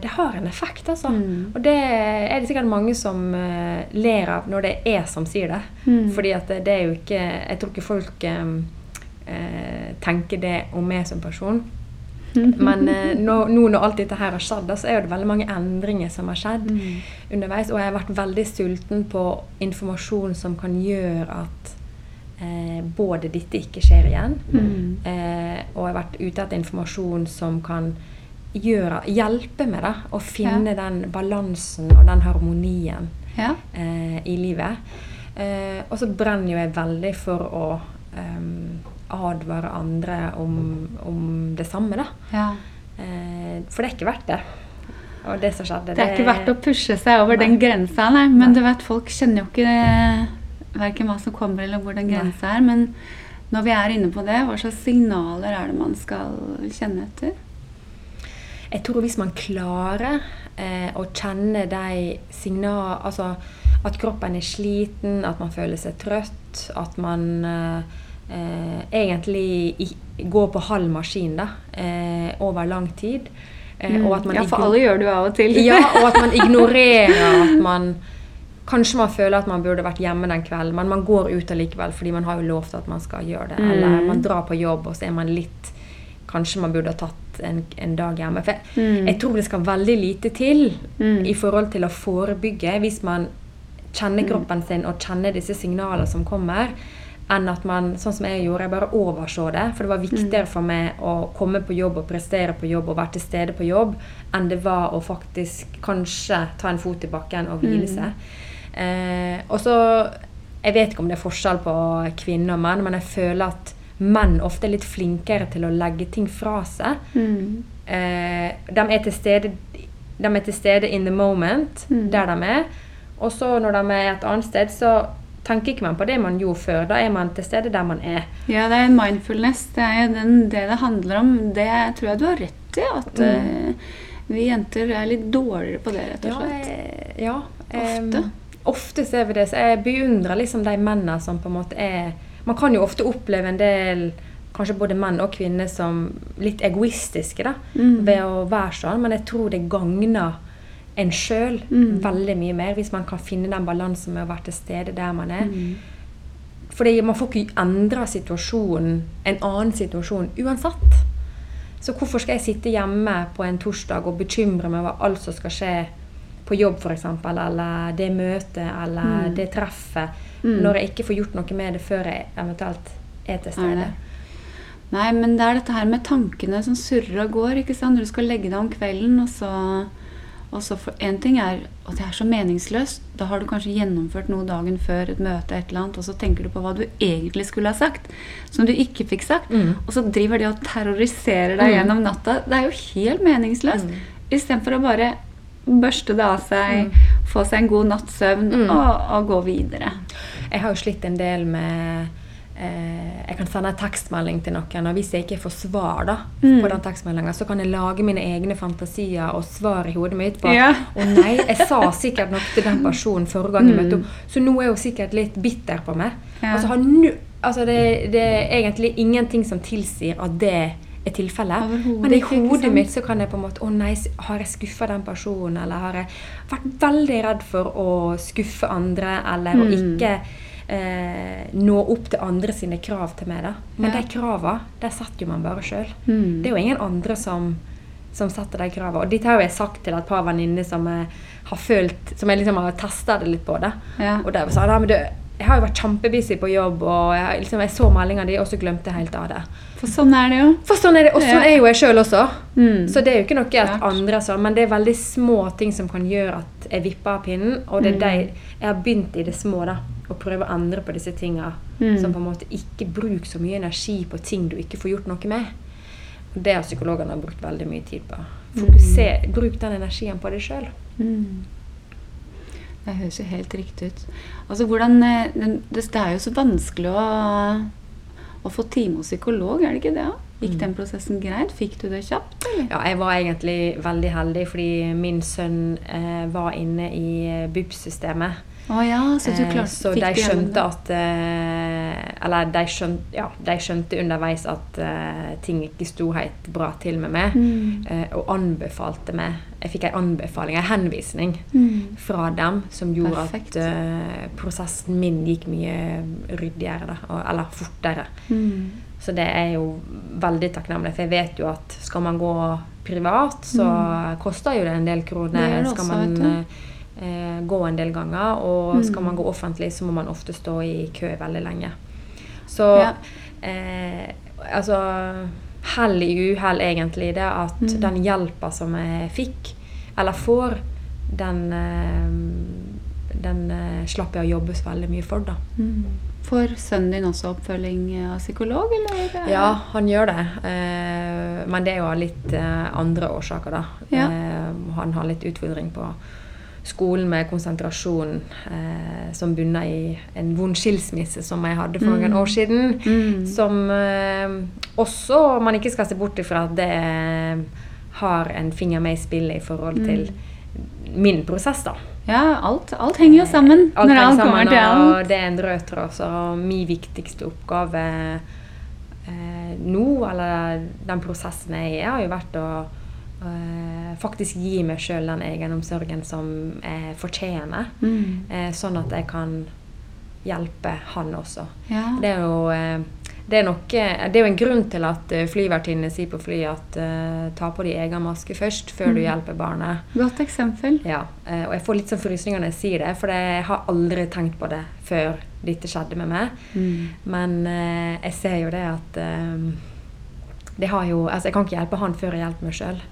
det har en effekt, altså. Mm. Og det er det sikkert mange som eh, ler av når det er jeg som sier det. Mm. Fordi at det, er jo ikke Jeg tror ikke folk eh, eh, tenker det om meg som person. Men eh, nå, nå når alt dette her har skjedd, så er det veldig mange endringer som har skjedd Mm. underveis. Og jeg har vært veldig sulten på informasjon som kan gjøre at eh, både dette ikke skjer igjen, Mm. eh, og jeg har vært ute etter informasjon som kan gjøre, hjelpe med det, å finne den balansen og den harmonien Ja. eh, i livet. Eh, og så brenner jo jeg veldig for å eh, advare andre om, om det samme, da. ja. Eh, for det er ikke verdt det. Og det som skjedde Det er ikke verdt å pushe seg over den Nei. grensa, nei. Men Nei. du vet, folk kjenner jo ikke verken hva som kommer eller hvor den grensa er. Men når vi er inne på det, hva slags signaler er det man skal kjenne etter? Jeg tror hvis man klarer eh, å kjenne de signalene Altså at kroppen er sliten, at man føler seg trøtt, at man eh, eh, egentlig i, går på halv maskin da, eh, over lang tid. Eh, Mm. ja, for alle gjør det jo av og til. Ja, og at man ignorerer at man Kanskje man føler at man burde vært hjemme den kvelden, men man går ut allikevel fordi man har jo lovt at man skal gjøre det. Mm. Eller man drar på jobb, og så er man litt Kanskje man burde ha tatt en, en dag hjemme. For Mm. jeg tror det skal veldig lite til Mm. i forhold til å forebygge hvis man kjenner Mm. kroppen sin og kjenner disse signalene som kommer, enn at man, sånn som jeg gjorde, jeg bare overså det. For det var Mm. viktigere for meg å komme på jobb og prestere på jobb og være til stede på jobb, enn det var å faktisk kanskje ta en fot i bakken og hvile Mm. seg. Eh, og så Jeg vet ikke om det er forskjell på kvinner og menn, men jeg føler at menn ofte er litt flinkere til å legge ting fra seg. Mm. Eh, de, er til stede, de er til stede in the moment, Mm. der de er. Og så når de er et annet sted, så tenker ikke man på det man gjorde før. Da er man til stede der man er. Ja, det er mindfulness. Det er den, det det handler om. Det tror jeg du har rett i. At Mm. eh, vi jenter er litt dårligere på det, rett og Ja, slett. jeg- ja Ofte. Um, ofte ser vi det. Så jeg beundrer liksom de mennene som på en måte er Man kan jo ofte oppleve en del Kanskje både menn og kvinner som litt egoistiske da, Mm. ved å være sånn, men jeg tror det gagner en sjøl Mm. veldig mye mer hvis man kan finne den balansen med å være til stede der man er. Mm. Fordi man får ikke endra situasjonen, en annen situasjon, uansett. Så hvorfor skal jeg sitte hjemme på en torsdag og bekymre meg over alt som skal skje på jobb, f.eks., eller det møtet, eller Mm. det treffet, Mm. når jeg ikke får gjort noe med det før jeg eventuelt er til stede? Nei, men det er dette her med tankene som surrer og går. ikke sant? Når du skal legge deg om kvelden, og så, og så for, En ting er at det er så meningsløst. Da har du kanskje gjennomført noe dagen før et møte, et eller annet, og så tenker du på hva du egentlig skulle ha sagt, som du ikke fikk sagt. Mm. Og så driver de og terroriserer deg Mm. gjennom natta. Det er jo helt meningsløst. Mm. Istedenfor å bare børste det av seg, Mm. få seg en god natts søvn Mm. og, og gå videre. Jeg har jo slitt en del med eh, Jeg kan sende en tekstmelding til noen, og hvis jeg ikke får svar da, Mm. på den tekstmeldinga, så kan jeg lage mine egne fantasier og svar i hodet mitt på Ja. Å nei, jeg sa sikkert noe til den personen forrige gang jeg Mm. møtte henne, så nå er hun sikkert litt bitter på meg. Ja. Altså, har nu, altså det, det er egentlig ingenting som tilsier at det er tilfellet. Men i hodet mitt så kan jeg på en måte Å nei, har jeg skuffa den personen? Eller har jeg vært veldig redd for å skuffe andre, eller å Mm. ikke eh, nå opp til andre sine krav til meg? da. Men Ja. de krava, de setter jo man bare sjøl. Mm. Det er jo ingen andre som, som setter de krava. Og dette har jeg sagt til et par venninner som jeg har følt Som jeg liksom har testa det litt på. det. Ja. Og de sa ja, men du, jeg har jo vært kjempebusy på jobb, og jeg, liksom, jeg så meldinga di, og så glemte jeg helt av det. For sånn er det jo. For sånn er det, og sånn Ja. er jo jeg sjøl også. Mm. Så det er jo ikke noe at andre sånn, men det er veldig små ting som kan gjøre at jeg vipper av pinnen. Og det er Mm. de, jeg har begynt i det små, da. Å prøve å endre på disse tinga. Mm. Som på en måte ikke bruk så mye energi på ting du ikke får gjort noe med. Det har psykologene brukt veldig mye tid på. Fokuser, Bruk den energien på deg sjøl. Mm. Det høres jo helt riktig ut. Altså, hvordan, eh, det, det er jo så vanskelig å, å få time hos psykolog, er det ikke det? Gikk Mm. den prosessen greit? Fikk du det kjapt? Eller? Ja, jeg var egentlig veldig heldig fordi min sønn eh, var inne i BUP-systemet. Å ja, så du Eh, så fikk de skjønte at eh, Eller de skjønte, ja, de skjønte underveis at eh, ting ikke sto helt bra til med meg. Mm. eh, og anbefalte meg Jeg fikk en anbefaling, en henvisning Mm. fra dem som gjorde Perfekt. at eh, prosessen min gikk mye ryddigere, da, og, eller fortere. Mm. Så det er jo veldig takknemlig, for jeg vet jo at skal man gå privat, så koster jo det en del kroner. Det det skal man eh, gå en del ganger, og Mm. skal man gå offentlig, så må man ofte stå i kø veldig lenge. Så Ja. eh, altså Hell i uhell, egentlig, det at Mm. den hjelpa som jeg fikk, eller får, den, eh, den eh, slapp jeg å jobbe så veldig mye for, da. Mm. Får sønnen din også oppfølging av psykolog, eller? Ja, han gjør det. Eh, men det er jo av litt andre årsaker, da. Ja. Han har litt utfordring på skolen med konsentrasjon, eh, som bunner i en vond skilsmisse som jeg hadde for Mm. noen år siden. Mm. Som eh, også man ikke skal se bort ifra at det eh, har en finger med i spillet i forhold Mm. til min prosess, da. Ja, alt, alt henger jo sammen. Alt når alt sammen, kommer til alt. og det er en rød tråd. Så min viktigste oppgave eh, nå, eller den prosessen jeg er i, har jo vært å eh, faktisk gi meg sjøl den egenomsorgen som jeg fortjener. Mm. Uh, sånn at jeg kan hjelpe han også. Ja. Det er jo uh, det er, nok, det er jo en grunn til at uh, flyvertinnene sier på flyet at ta på deg egen maske først, før du Mm. hjelper barnet. Godt eksempel. Ja, og jeg får litt sånn frysninger når jeg sier det, for jeg har aldri tenkt på det før dette skjedde med meg. Mm. Men jeg ser jo det at det har jo Altså, jeg kan ikke hjelpe han før jeg hjelper meg sjøl.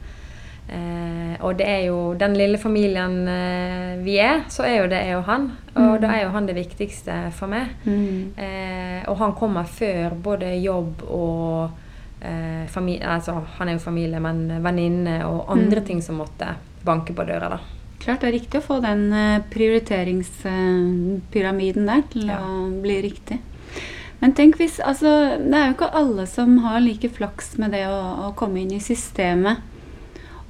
Eh, og det er jo den lille familien eh, vi er, så er jo det jeg og han. Og Mm. da er jo han det viktigste for meg. Mm. Eh, og han kommer før både jobb og eh, familie Altså, han er jo familie, men venninne og andre Mm. ting som måtte banke på døra, da. Klart det er riktig å få den eh, prioriteringspyramiden der til Ja. å bli riktig. Men tenk hvis Altså, det er jo ikke alle som har like flaks med det å, å komme inn i systemet.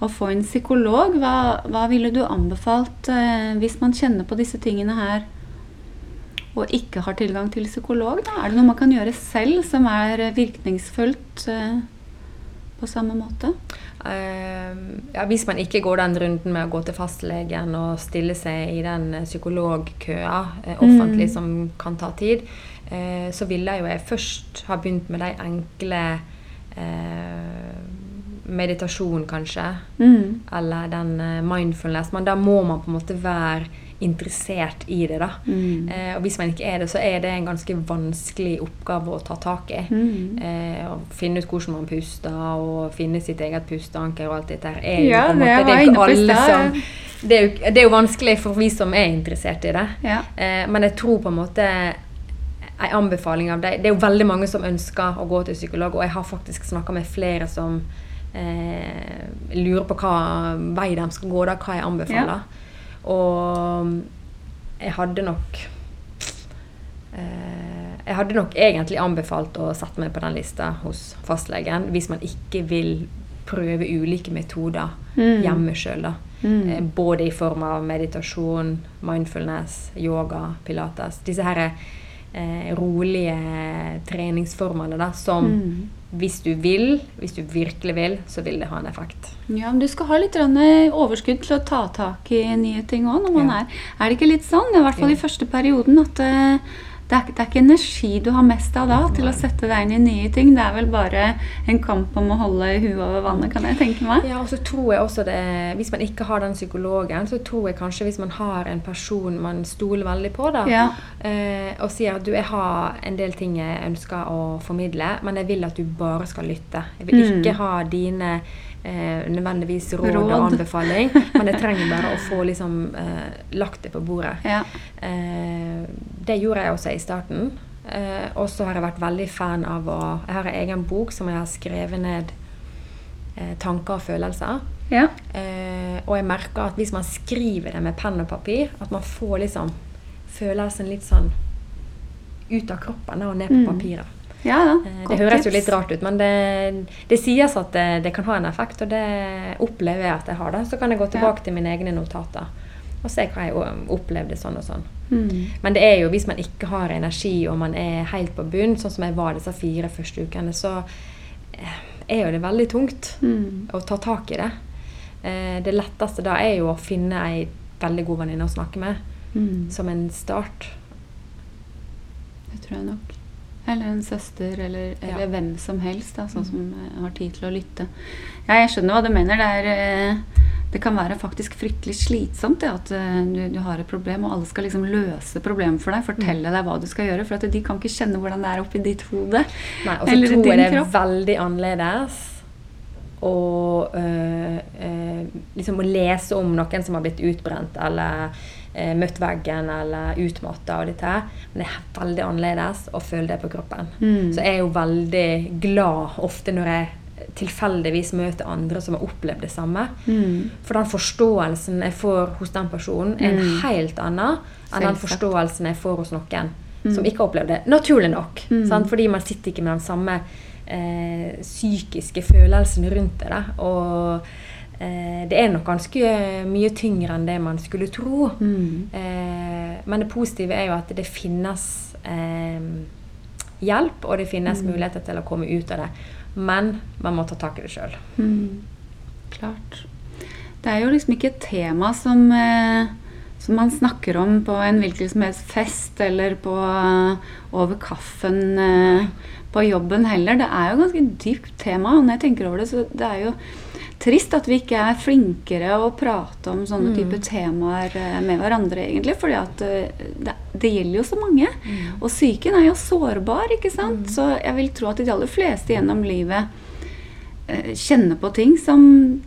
Å få en psykolog, hva, hva ville du anbefalt eh, hvis man kjenner på disse tingene her og ikke har tilgang til psykolog? Da? Er det noe man kan gjøre selv som er virkningsfullt eh, på samme måte? Uh, ja, hvis man ikke går den runden med å gå til fastlegen og stille seg i den eh, psykologkøa eh, offentlig Mm. som kan ta tid, eh, så ville jo jeg først ha begynt med de enkle eh, meditasjon, kanskje. Mm. Eller den eh, mindfulness. Men da må man på en måte være interessert i det, da. Mm. Eh, og hvis man ikke er det, så er det en ganske vanskelig oppgave å ta tak i. Mm. Eh, å finne ut hvordan man puster, og finne sitt eget pusteanker og alt dette her. Er Ja, det måte, det, er jo alle som det er, jo, det er jo vanskelig for vi som er interessert i det. Ja. Eh, men jeg tror på en måte en anbefaling av det Det er jo veldig mange som ønsker å gå til psykolog, og jeg har faktisk snakka med flere som eh, lurer på hva vei de skal gå, da, hva jeg anbefaler. Og jeg hadde nok eh, Jeg hadde nok egentlig anbefalt å sette meg på den lista hos fastlegen hvis man ikke vil prøve ulike metoder Mm. hjemme sjøl. Mm. Eh, Både i form av meditasjon, mindfulness, yoga, pilates. Disse her eh, rolige treningsformene da, som Mm. hvis du vil, hvis du virkelig vil, så vil det ha en effekt. Ja, men du skal ha litt eh, overskudd til å ta tak i nye ting òg. Ja. Er, er det ikke litt sånn, i hvert fall i første perioden, at eh, det, er, det er ikke energi du har mest av da til å sette deg inn i nye ting. Det er vel bare en kamp om å holde huet over vannet, kan jeg tenke meg. Ja, og så tror jeg også det Hvis man ikke har den psykologen, så tror jeg kanskje hvis man har en person man stoler veldig på, da, Ja. eh, og sier at du, jeg har en del ting jeg ønsker å formidle, men jeg vil at du bare skal lytte. Jeg vil Mm. ikke ha dine eh, nødvendigvis råd, Råd. og anbefaling, men jeg trenger bare å få liksom eh, lagt det på bordet. Ja. Eh, det gjorde jeg også i starten. Eh, og så har jeg vært veldig fan av å Jeg har en egen bok som jeg har skrevet ned eh, tanker og følelser. ja. Eh, og jeg merker at hvis man skriver det med penn og papir, at man får liksom følelsen litt sånn ut av kroppen og ned på Mm. papiret. Ja da. Eh, det høres jo litt rart ut, men det, det sies at det, det kan ha en effekt, og det opplever jeg at jeg har det. Så kan jeg gå tilbake til mine egne notater og se hva jeg opplevde sånn og sånn. Mm. Men det er jo hvis man ikke har energi og man er helt på bunn, sånn som jeg var disse fire første ukene, så eh, er jo det veldig tungt Mm. å ta tak i det. Eh, det letteste da er jo å finne ei veldig god venninne å snakke med, Mm. som en start. Det tror jeg nok. Eller en søster, eller, eller Ja. hvem som helst da, sånn som eh, har tid til å lytte. Ja, jeg skjønner hva du mener. Det, er, eh, det kan være faktisk fryktelig slitsomt det at eh, du, du har et problem, og alle skal liksom løse problemet for deg, fortelle deg hva du skal gjøre, for de kan ikke kjenne hvordan det er oppi ditt hode. Nei, og så Eller tror jeg det er veldig annerledes å øh, øh, liksom å lese om noen som har blitt utbrent eller møtt veggen eller utmatta og dette her. Men det er veldig annerledes å føle det på kroppen. Mm. Så jeg er jo veldig glad ofte når jeg tilfeldigvis møter andre som har opplevd det samme. Mm. For den forståelsen jeg får hos den personen, er en Mm. helt annen enn den forståelsen jeg får hos noen Mm. som ikke har opplevd det. Naturlig nok. Mm. Fordi man sitter ikke med den samme eh, psykiske følelsen rundt det. Og eh, det er nok ganske mye tyngre enn det man skulle tro. Mm. Eh, men det positive er jo at det finnes eh, hjelp, og det finnes Mm. muligheter til å komme ut av det. Men man må ta tak i det sjøl. Mm. Klart. Det er jo liksom ikke et tema som, eh, som man snakker om på en hvilken som helst fest eller på, over kaffen eh, på jobben heller. Det er jo ganske dypt tema. og Når jeg tenker over det, så det er jo trist at vi ikke er flinkere å prate om sånne Mm. type temaer eh, med hverandre, egentlig. fordi at eh, det, det gjelder jo så mange. Og psyken er jo sårbar, ikke sant? Så jeg vil tro at de aller fleste gjennom livet eh, kjenner på ting som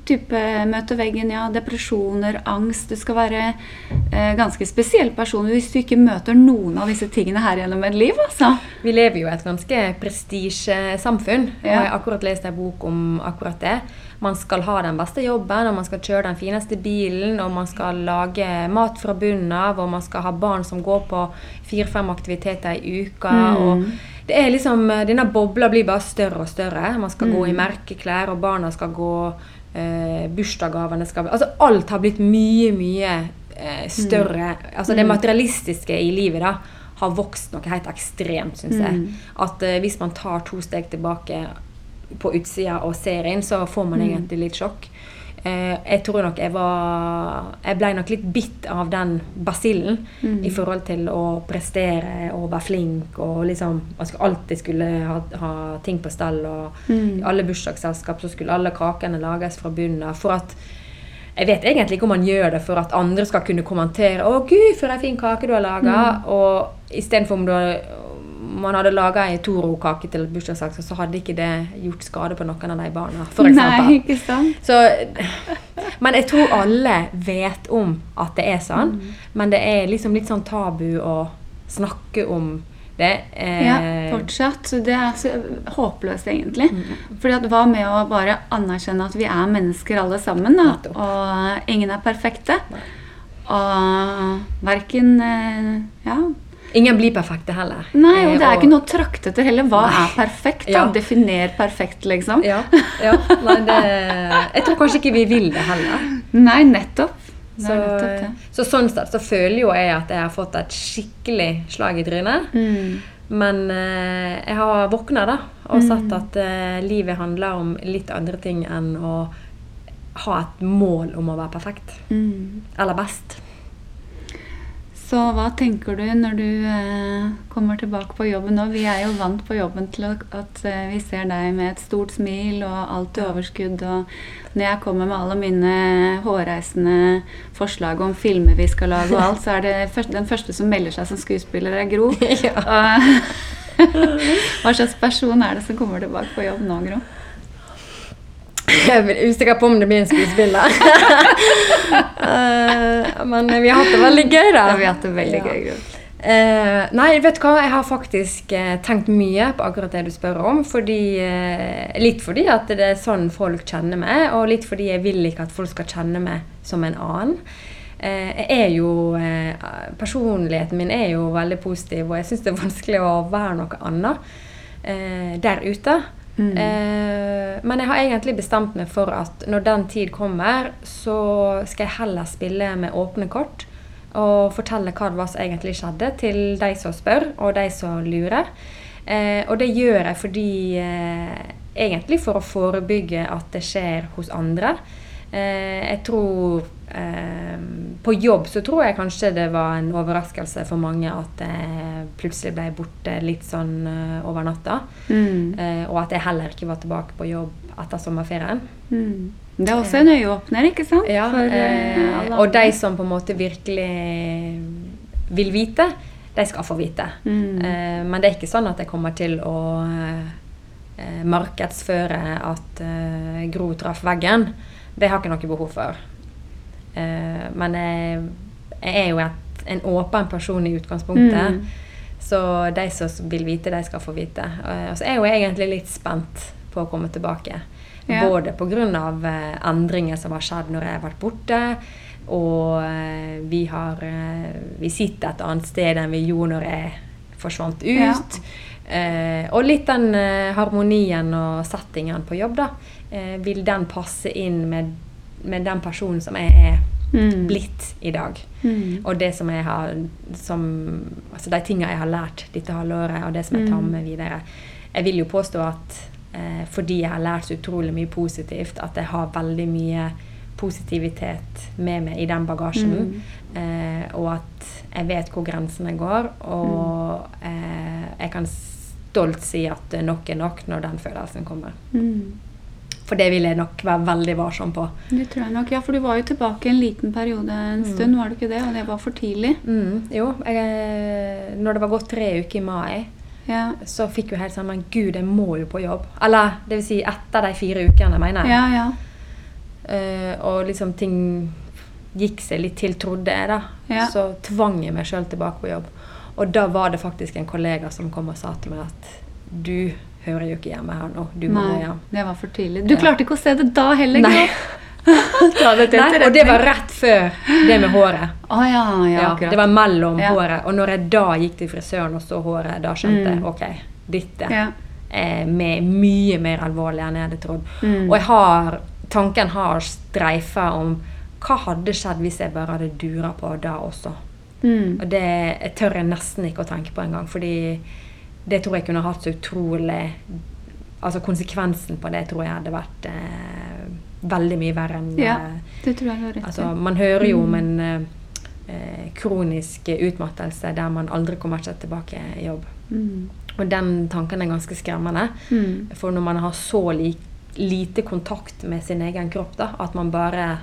type møte veggen, ja, depresjoner, angst. Du skal være eh, ganske spesiell person hvis du ikke møter noen av disse tingene her gjennom et liv, altså. Vi lever jo i et ganske prestisjesamfunn. Ja. jeg har akkurat lest en bok om akkurat det. Man skal ha den beste jobben, og man skal kjøre den fineste bilen, og man skal lage mat fra bunnen av, og man skal ha barn som går på fire-fem aktiviteter i uka. Mm. og det er liksom, Denne bobla blir bare større og større. Man skal gå i Mm. merkeklær, og barna skal gå eh, Bursdagsgavene skal Altså alt har blitt mye, mye eh, større. Altså det Mm. materialistiske i livet da har vokst noe helt ekstremt, syns jeg. Mm. At eh, hvis man tar to steg tilbake på utsida og ser inn, så får man Mm. egentlig litt sjokk. Eh, jeg tror nok jeg var Jeg ble nok litt bitt av den basillen Mm. i forhold til å prestere og være flink og liksom skulle alltid skulle ha, ha ting på stell, og Mm. i alle bursdagsselskap så skulle alle kakene lages fra bunnen av. For at jeg vet egentlig ikke om man gjør det for at andre skal kunne kommentere 'Å, gud, for ei fin kake du har laga', og istedenfor om du har, man hadde laga ei Toro-kake til et bursdagslag, så hadde ikke det gjort skade på noen av de barna, for eksempel. Nei, ikke sant? Så, men jeg tror alle vet om at det er sånn. Mm. Men det er liksom litt sånn tabu å snakke om det. Eh, Ja, fortsatt. Så Det er så håpløst, egentlig. Mm. Fordi at Hva med å bare anerkjenne at vi er mennesker alle sammen? da? Og ingen er perfekte. Nei. Og verken eh, Ja. Ingen blir perfekte heller. Nei, og Eh, det er ikke noe å trakte etter heller. Hva Nei. er perfekt? da? Ja. Definer perfekt, liksom. Ja, ja. Nei, det, jeg tror kanskje ikke vi vil det heller. Nei, nettopp. Så, nettopp så sånn sett så føler jo jeg at jeg har fått et skikkelig slag i trynet. Mm. Men eh, jeg har våkna da, og Mm. sett at eh, livet handler om litt andre ting enn å ha et mål om å være perfekt. Mm. Eller best. Så hva tenker du når du eh, kommer tilbake på jobben nå? Vi er jo vant på jobben til at, eh, vi ser deg med et stort smil og alt i overskudd. Og når jeg kommer med alle mine hårreisende forslag om filmer vi skal lage og alt, så er det første, den første som melder seg som skuespiller, er Gro. Ja. Og, hva slags person er det som kommer tilbake på jobb nå, Gro? Jeg er usikker på om det blir en skuespiller. uh, men vi har hatt det veldig gøy, da. Ja, vi har hatt det veldig Ja. gøy, Gro. Eh, nei, vet du hva? Jeg har faktisk uh, tenkt mye på akkurat det du spør om. Fordi, uh, litt fordi at det er sånn folk kjenner meg, og litt fordi jeg vil ikke at folk skal kjenne meg som en annen. Jeg er jo, personligheten min er jo veldig positiv, og jeg syns det er vanskelig å være noe annet der ute. Mm. Eh, men jeg har egentlig bestemt meg for at når den tid kommer, så skal jeg heller spille med åpne kort og fortelle hva det var som egentlig skjedde, til de som spør, og de som lurer. Eh, og det gjør jeg fordi eh, Egentlig for å forebygge at det skjer hos andre. Eh, jeg tror eh, På jobb så tror jeg kanskje det var en overraskelse for mange at jeg plutselig ble borte litt sånn eh, over natta. Mm. Eh, og at jeg heller ikke var tilbake på jobb etter sommerferien. Mm. Det er også en øyeåpner, ikke sant? Ja, For, og de som på en måte virkelig vil vite, de skal få vite. Mm. Eh, men det er ikke sånn at jeg kommer til å eh, markedsføre at Gro traff veggen. Det har jeg ikke noe behov for. Uh, men jeg, jeg er jo et, en åpen person i utgangspunktet. Mm. Så de som vil vite, de skal få vite. Eh, Og så er jeg jo egentlig litt spent på å komme tilbake. Ja. Både pga. Eh, endringer som har skjedd når jeg har vært borte, og vi, har, vi sitter et annet sted enn vi gjorde når jeg forsvant ut. Eh, og litt den eh, harmonien og settingen på jobb, da. Eh, vil den passe inn med, med den personen som jeg er Mm. blitt i dag? Mm. Og det som jeg har som, Altså de tingene jeg har lært dette halvåret, og det som jeg tar Mm. med videre. Jeg vil jo påstå at eh, fordi jeg har lært så utrolig mye positivt, at jeg har veldig mye positivitet med meg i den bagasjen. Mm. Eh, og at jeg vet hvor grensene går. Og eh, jeg kan stolt si at nok er nok når den følelsen kommer. Mm. For det vil jeg nok være veldig varsom på. Det tror jeg nok. Ja, for du var jo tilbake en liten periode en Mm. stund, var du ikke det? Og det var for tidlig. Mm, jo, jeg, når det var gått tre uker i mai, Ja, så fikk jo helt sånn Men gud, jeg må jo på jobb. Eller det vil si etter de fire ukene, mener jeg. ja. ja. Eh, og liksom ting gikk seg litt til, trodde jeg, da. Ja. Så tvang jeg meg sjøl tilbake på jobb. Og da var det faktisk en kollega som kom og sa til meg at du hører jo ikke hjemme her nå. Du må Nei, hjem. det var for tidlig. Du Ja. klarte ikke å se det da heller, Nei. Det Nei, og det var rett før det med håret. Oh, ja, ja, det var mellom håret. Og når jeg da gikk til frisøren og så håret, da skjønte jeg Mm. ok, dette ja. er med, mye mer alvorlig enn jeg hadde trodd. Mm. Og jeg har, tanken har streifa om hva hadde skjedd hvis jeg bare hadde dura på da også. Mm. Og det jeg tør jeg nesten ikke å tenke på engang, fordi det tror jeg kunne hatt så utrolig Altså konsekvensen på det tror jeg hadde vært eh, veldig mye verre enn Ja, eh, Det tror jeg har rett. Altså, man hører jo om Mm. en eh, kronisk utmattelse der man aldri kommer seg tilbake i jobb. Mm. Og den tanken er ganske skremmende. Mm. For når man har så li lite kontakt med sin egen kropp, da, at man bare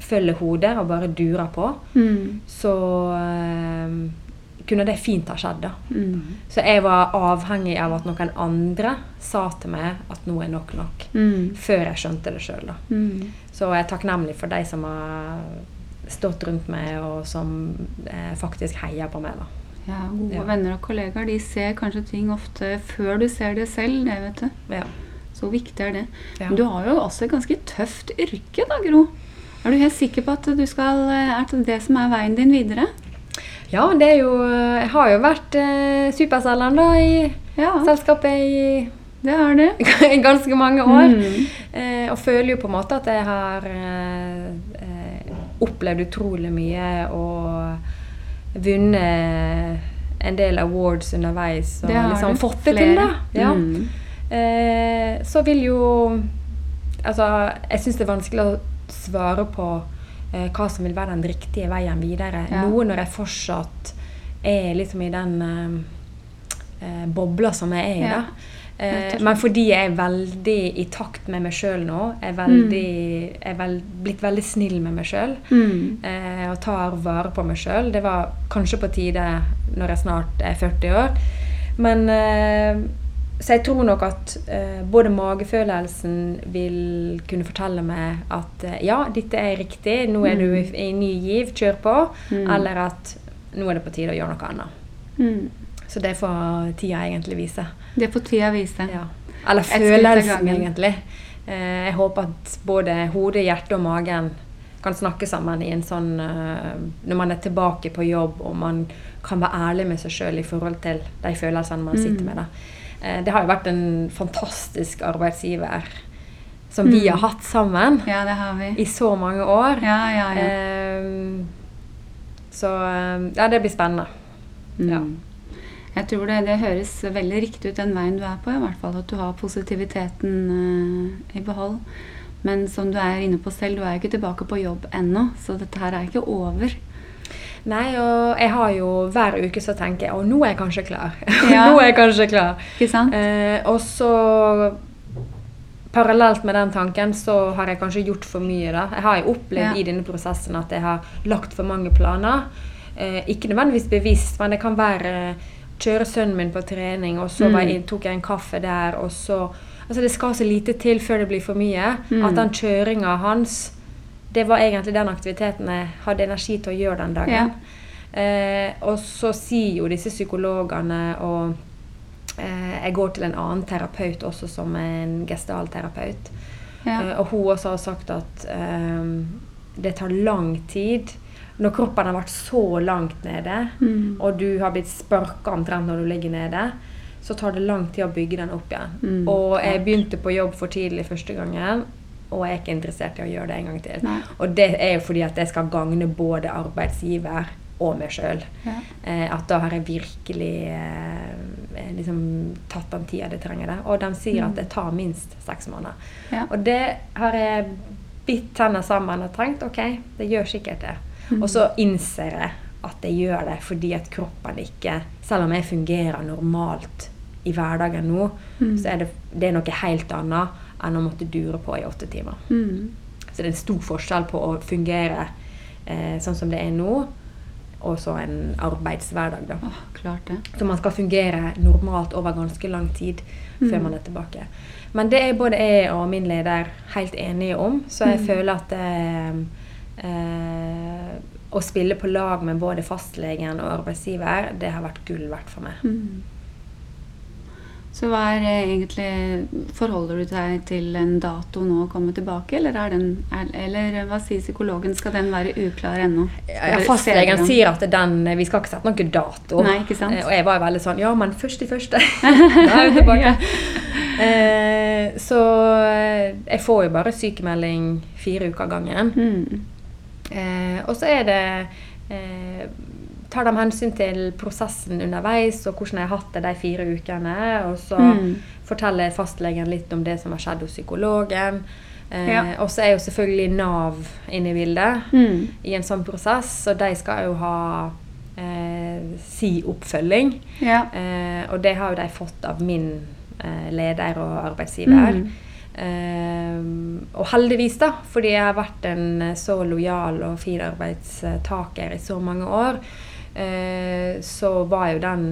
følger hodet og bare durer på, Mm. så eh, kunne det fint ha skjedd. da. Mm. Så jeg var avhengig av at noen andre sa til meg at nå er nok nok. Mm. Før jeg skjønte det sjøl. Mm. Så jeg er takknemlig for de som har stått rundt meg, og som eh, faktisk heier på meg. da. Ja, gode Ja. venner og kollegaer de ser kanskje ting ofte før du ser det selv. det vet du. Ja. Så viktig er det. Ja. Men du har jo også et ganske tøft yrke, da, Gro. Er du helt sikker på at du skal, eh, er det det som er veien din videre? ja, det er jo Jeg har jo vært eh, superselgeren da i Ja, selskapet i det har du. ganske mange år. Mm. Eh, og føler jo på en måte at jeg har eh, eh, opplevd utrolig mye og vunnet en del awards underveis. Og Det liksom du. fått det til, da. Ja. Mm. Eh, så vil jo Altså, jeg syns det er vanskelig å svare på eh, hva som vil være den riktige veien videre. Ja. Noe når jeg fortsatt er liksom i den eh, eh, bobla som jeg er i. Ja, da. Eh, men fordi jeg er veldig i takt med meg sjøl nå, er, veldig, er vel, blitt veldig snill med meg sjøl Mm. eh, og tar vare på meg sjøl. Det var kanskje på tide når jeg snart er 40 år. Men eh, Så jeg tror nok at eh, både magefølelsen vil kunne fortelle meg at eh, ja, dette er riktig, nå er du i, i ny giv, kjør på. Mm. Eller at nå er det på tide å gjøre noe annet. Mm. Så det får tida egentlig vise. Det får tida vise. Ja. Eller følelsen, egentlig. Eh, jeg håper at både hodet, hjertet og magen kan snakke sammen i en sånn eh, Når man er tilbake på jobb og man kan være ærlig med seg sjøl i forhold til de følelsene man sitter Mm. med. Da. Eh, det har jo vært en fantastisk arbeidsgiver som vi Mm. har hatt sammen Ja, det har vi. i så mange år. Ja, ja, ja. Eh, så eh, ja, det blir spennende. ja. Mm. Jeg tror det, det høres veldig riktig ut den veien du er på, i hvert fall. At du har positiviteten eh, i behold. Men som du er inne på selv, du er jo ikke tilbake på jobb ennå, så dette her er ikke over. Nei, og jeg har jo hver uke så tenker jeg og nå er jeg kanskje klar. Ja. nå er jeg kanskje klar. Ikke sant? Eh, og så Parallelt med den tanken så har jeg kanskje gjort for mye. da. Jeg har jo opplevd Ja. i denne prosessen at jeg har lagt for mange planer. Eh, ikke nødvendigvis bevisst, men det kan være eh, kjøre sønnen min på trening, og så Mm. var jeg, tok jeg en kaffe der, og så Altså det skal så lite til før det blir for mye. Mm. At den kjøringa hans Det var egentlig den aktiviteten jeg hadde energi til å gjøre den dagen. Eh, og så sier jo disse psykologene og eh, Jeg går til en annen terapeut også, som er en gestalterapeut. Ja. Eh, og hun også har sagt at eh, det tar lang tid. Når kroppen har vært så langt nede, Mm. og du har blitt sparka omtrent når du ligger nede, så tar det lang tid å bygge den opp igjen. Mm, og jeg begynte på jobb for tidlig første gangen, og jeg er ikke interessert i å gjøre det en gang til. Nei. Og det er jo fordi at jeg skal gagne både arbeidsgiver og meg sjøl. Ja. Eh, at da har jeg virkelig eh, liksom tatt den tida det trenger det. Og de sier at det tar minst seks måneder. Mm. Ja. Og det har jeg bitt tennene sammen og tenkt ok, det gjør sikkert det. Mm. Og så innser jeg at jeg gjør det fordi at kroppen ikke Selv om jeg fungerer normalt i hverdagen nå, Mm. så er det, det er noe helt annet enn å måtte dure på i åtte timer. Mm. Så det er en stor forskjell på å fungere eh, sånn som det er nå, og så en arbeidshverdag. da. Oh, klart det. Så man skal fungere normalt over ganske lang tid før Mm. man er tilbake. Men det er både jeg og min leder helt enige om, så jeg Mm. føler at eh, eh, å spille på lag med både fastlegen og arbeidsgiver, det har vært gull verdt for meg. Mm. Så hva er eh, egentlig Forholder du deg til en dato nå å komme tilbake, eller, er den, er, eller hva sier psykologen? Skal den være uklar ennå? Ja, fastlegen sier at den, vi skal ikke sette noen dato. Nei, ikke sant? Eh, Og jeg var jo veldig sånn Ja, men først i første. da er vi tilbake. eh, så eh, jeg får jo bare sykemelding fire uker av gangen. Mm. Eh, og så er det eh, Tar de hensyn til prosessen underveis og hvordan jeg har hatt det de fire ukene. Og så Mm. forteller fastlegen litt om det som har skjedd hos psykologen. Eh, Ja. Og så er jo selvfølgelig Nav inne i bildet Mm. i en sånn prosess, og de skal jo ha eh, si oppfølging. Ja. Eh, og det har jo de fått av min eh, leder og arbeidsgiver. Mm. Eh, og heldigvis, da, fordi jeg har vært en eh, så lojal og fin arbeidstaker i så mange år, så var jo den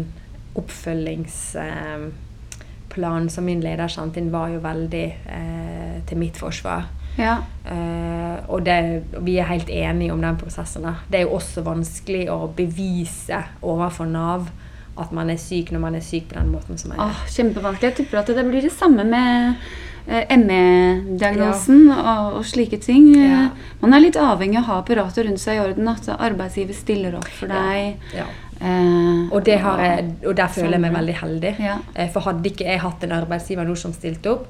oppfølgingsplanen som min leder sendte inn, var jo veldig eh, til mitt forsvar. ja. Eh, og det, vi er helt enige om den prosessen. Da. Det er jo også vanskelig å bevise overfor Nav at man er syk når man er syk på den måten som jeg er. Åh, kjempevanskelig. Jeg tipper at det blir det samme med eh, ME-diagnosen og, og slike ting. Ja. Eh, Man er litt avhengig av å ha apparatet rundt seg i orden. At arbeidsgiver stiller opp for deg. Ja. Eh, Og, det har jeg, og der føler jeg meg veldig heldig. Ja. Eh, For hadde ikke jeg hatt en arbeidsgiver nå som stilte opp,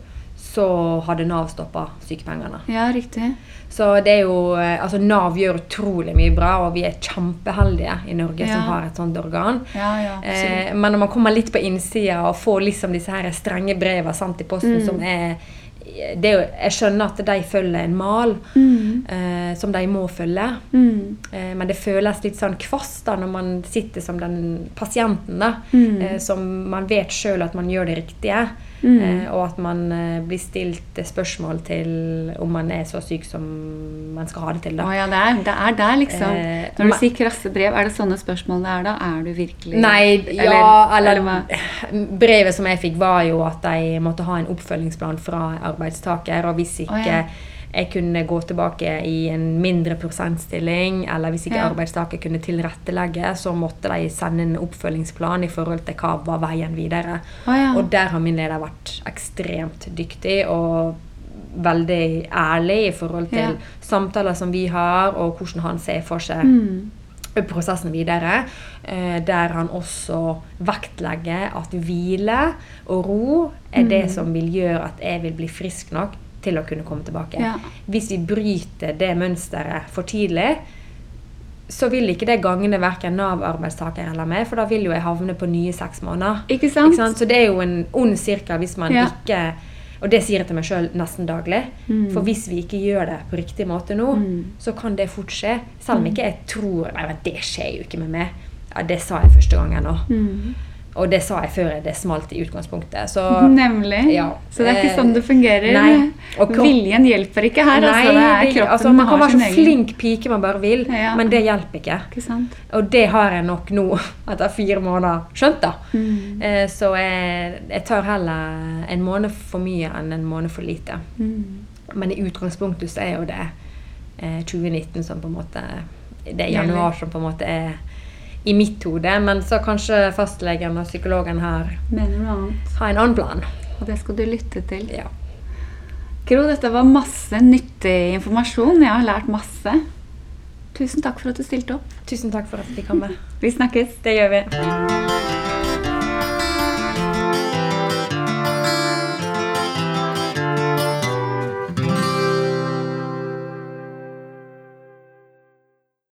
så hadde Nav stoppa sykepengene. Ja, riktig. Så det er jo eh, Altså, Nav gjør utrolig mye bra, og vi er kjempeheldige i Norge Ja. som har et sånt organ. Ja, ja, Eh, men når man kommer litt på innsida og får liksom disse her strenge breva sendt i posten Mm. som er det Jeg skjønner at de følger en mal Mm. eh, som de må følge. Mm. Eh, men det føles litt sånn kvast da når man sitter som den pasienten. da, Mm. eh, Som man vet sjøl at man gjør det riktige. Mm. Eh, og at man eh, blir stilt spørsmål til om man er så syk som man skal ha det til. da. Oh, ja, det er, det er der, liksom. Eh, Når du sier krasse brev, er det sånne spørsmål det er da? Er du virkelig Nei, ja, eller, eller Brevet som jeg fikk, var jo at de måtte ha en oppfølgingsplan fra arbeidstaker. Og hvis ikke oh, ja. Jeg kunne gå tilbake i en mindre prosentstilling, eller hvis ikke Ja. arbeidstaker kunne tilrettelegge, så måtte de sende en oppfølgingsplan i forhold til hva var veien videre. Å, ja. Og der har min leder vært ekstremt dyktig og veldig ærlig i forhold til Ja. samtaler som vi har, og hvordan han ser for seg Mm. prosessen videre, eh, der han også vektlegger at hvile og ro er det Mm. som vil gjøre at jeg vil bli frisk nok til å kunne komme tilbake. Ja. Hvis vi bryter det mønsteret for tidlig, så vil ikke det gagne verken Nav-arbeidstaker eller meg, for da vil jo jeg havne på nye seks måneder. Ikke sant? Så det er jo en ond sirkel hvis man Ja. ikke Og det sier jeg til meg sjøl nesten daglig. Mm. For hvis vi ikke gjør det på riktig måte nå, Mm. så kan det fort skje. Selv om ikke jeg tror Nei, men det skjer jo ikke med meg. Ja, det sa jeg første gangen òg. Mm. Og det sa jeg før det smalt i utgangspunktet. Så Nemlig. Ja. Så det er ikke Eh, sånn det fungerer. nei. Og kropp- Viljen hjelper ikke her. Nei, altså, det kroppen altså, man kan være så flink pike man bare vil, Ja. men det hjelper ikke. Ikke sant? Og det har jeg nok nå, etter fire måneder, skjønt. da. Mm. Eh, Så jeg, jeg tar heller en måned for mye enn en måned for lite. Mm. Men i utgangspunktet så er jo det eh, 2019 som på en måte Det er januar som på en måte er i mitt hode. Men så kanskje fastlegen og psykologen her har en annen plan. Og det skal du lytte til. Ja. Gro, dette var masse nyttig informasjon. Jeg har lært masse. Tusen takk for at du stilte opp. Tusen takk for at vi fikk komme. Vi snakkes. Det gjør vi.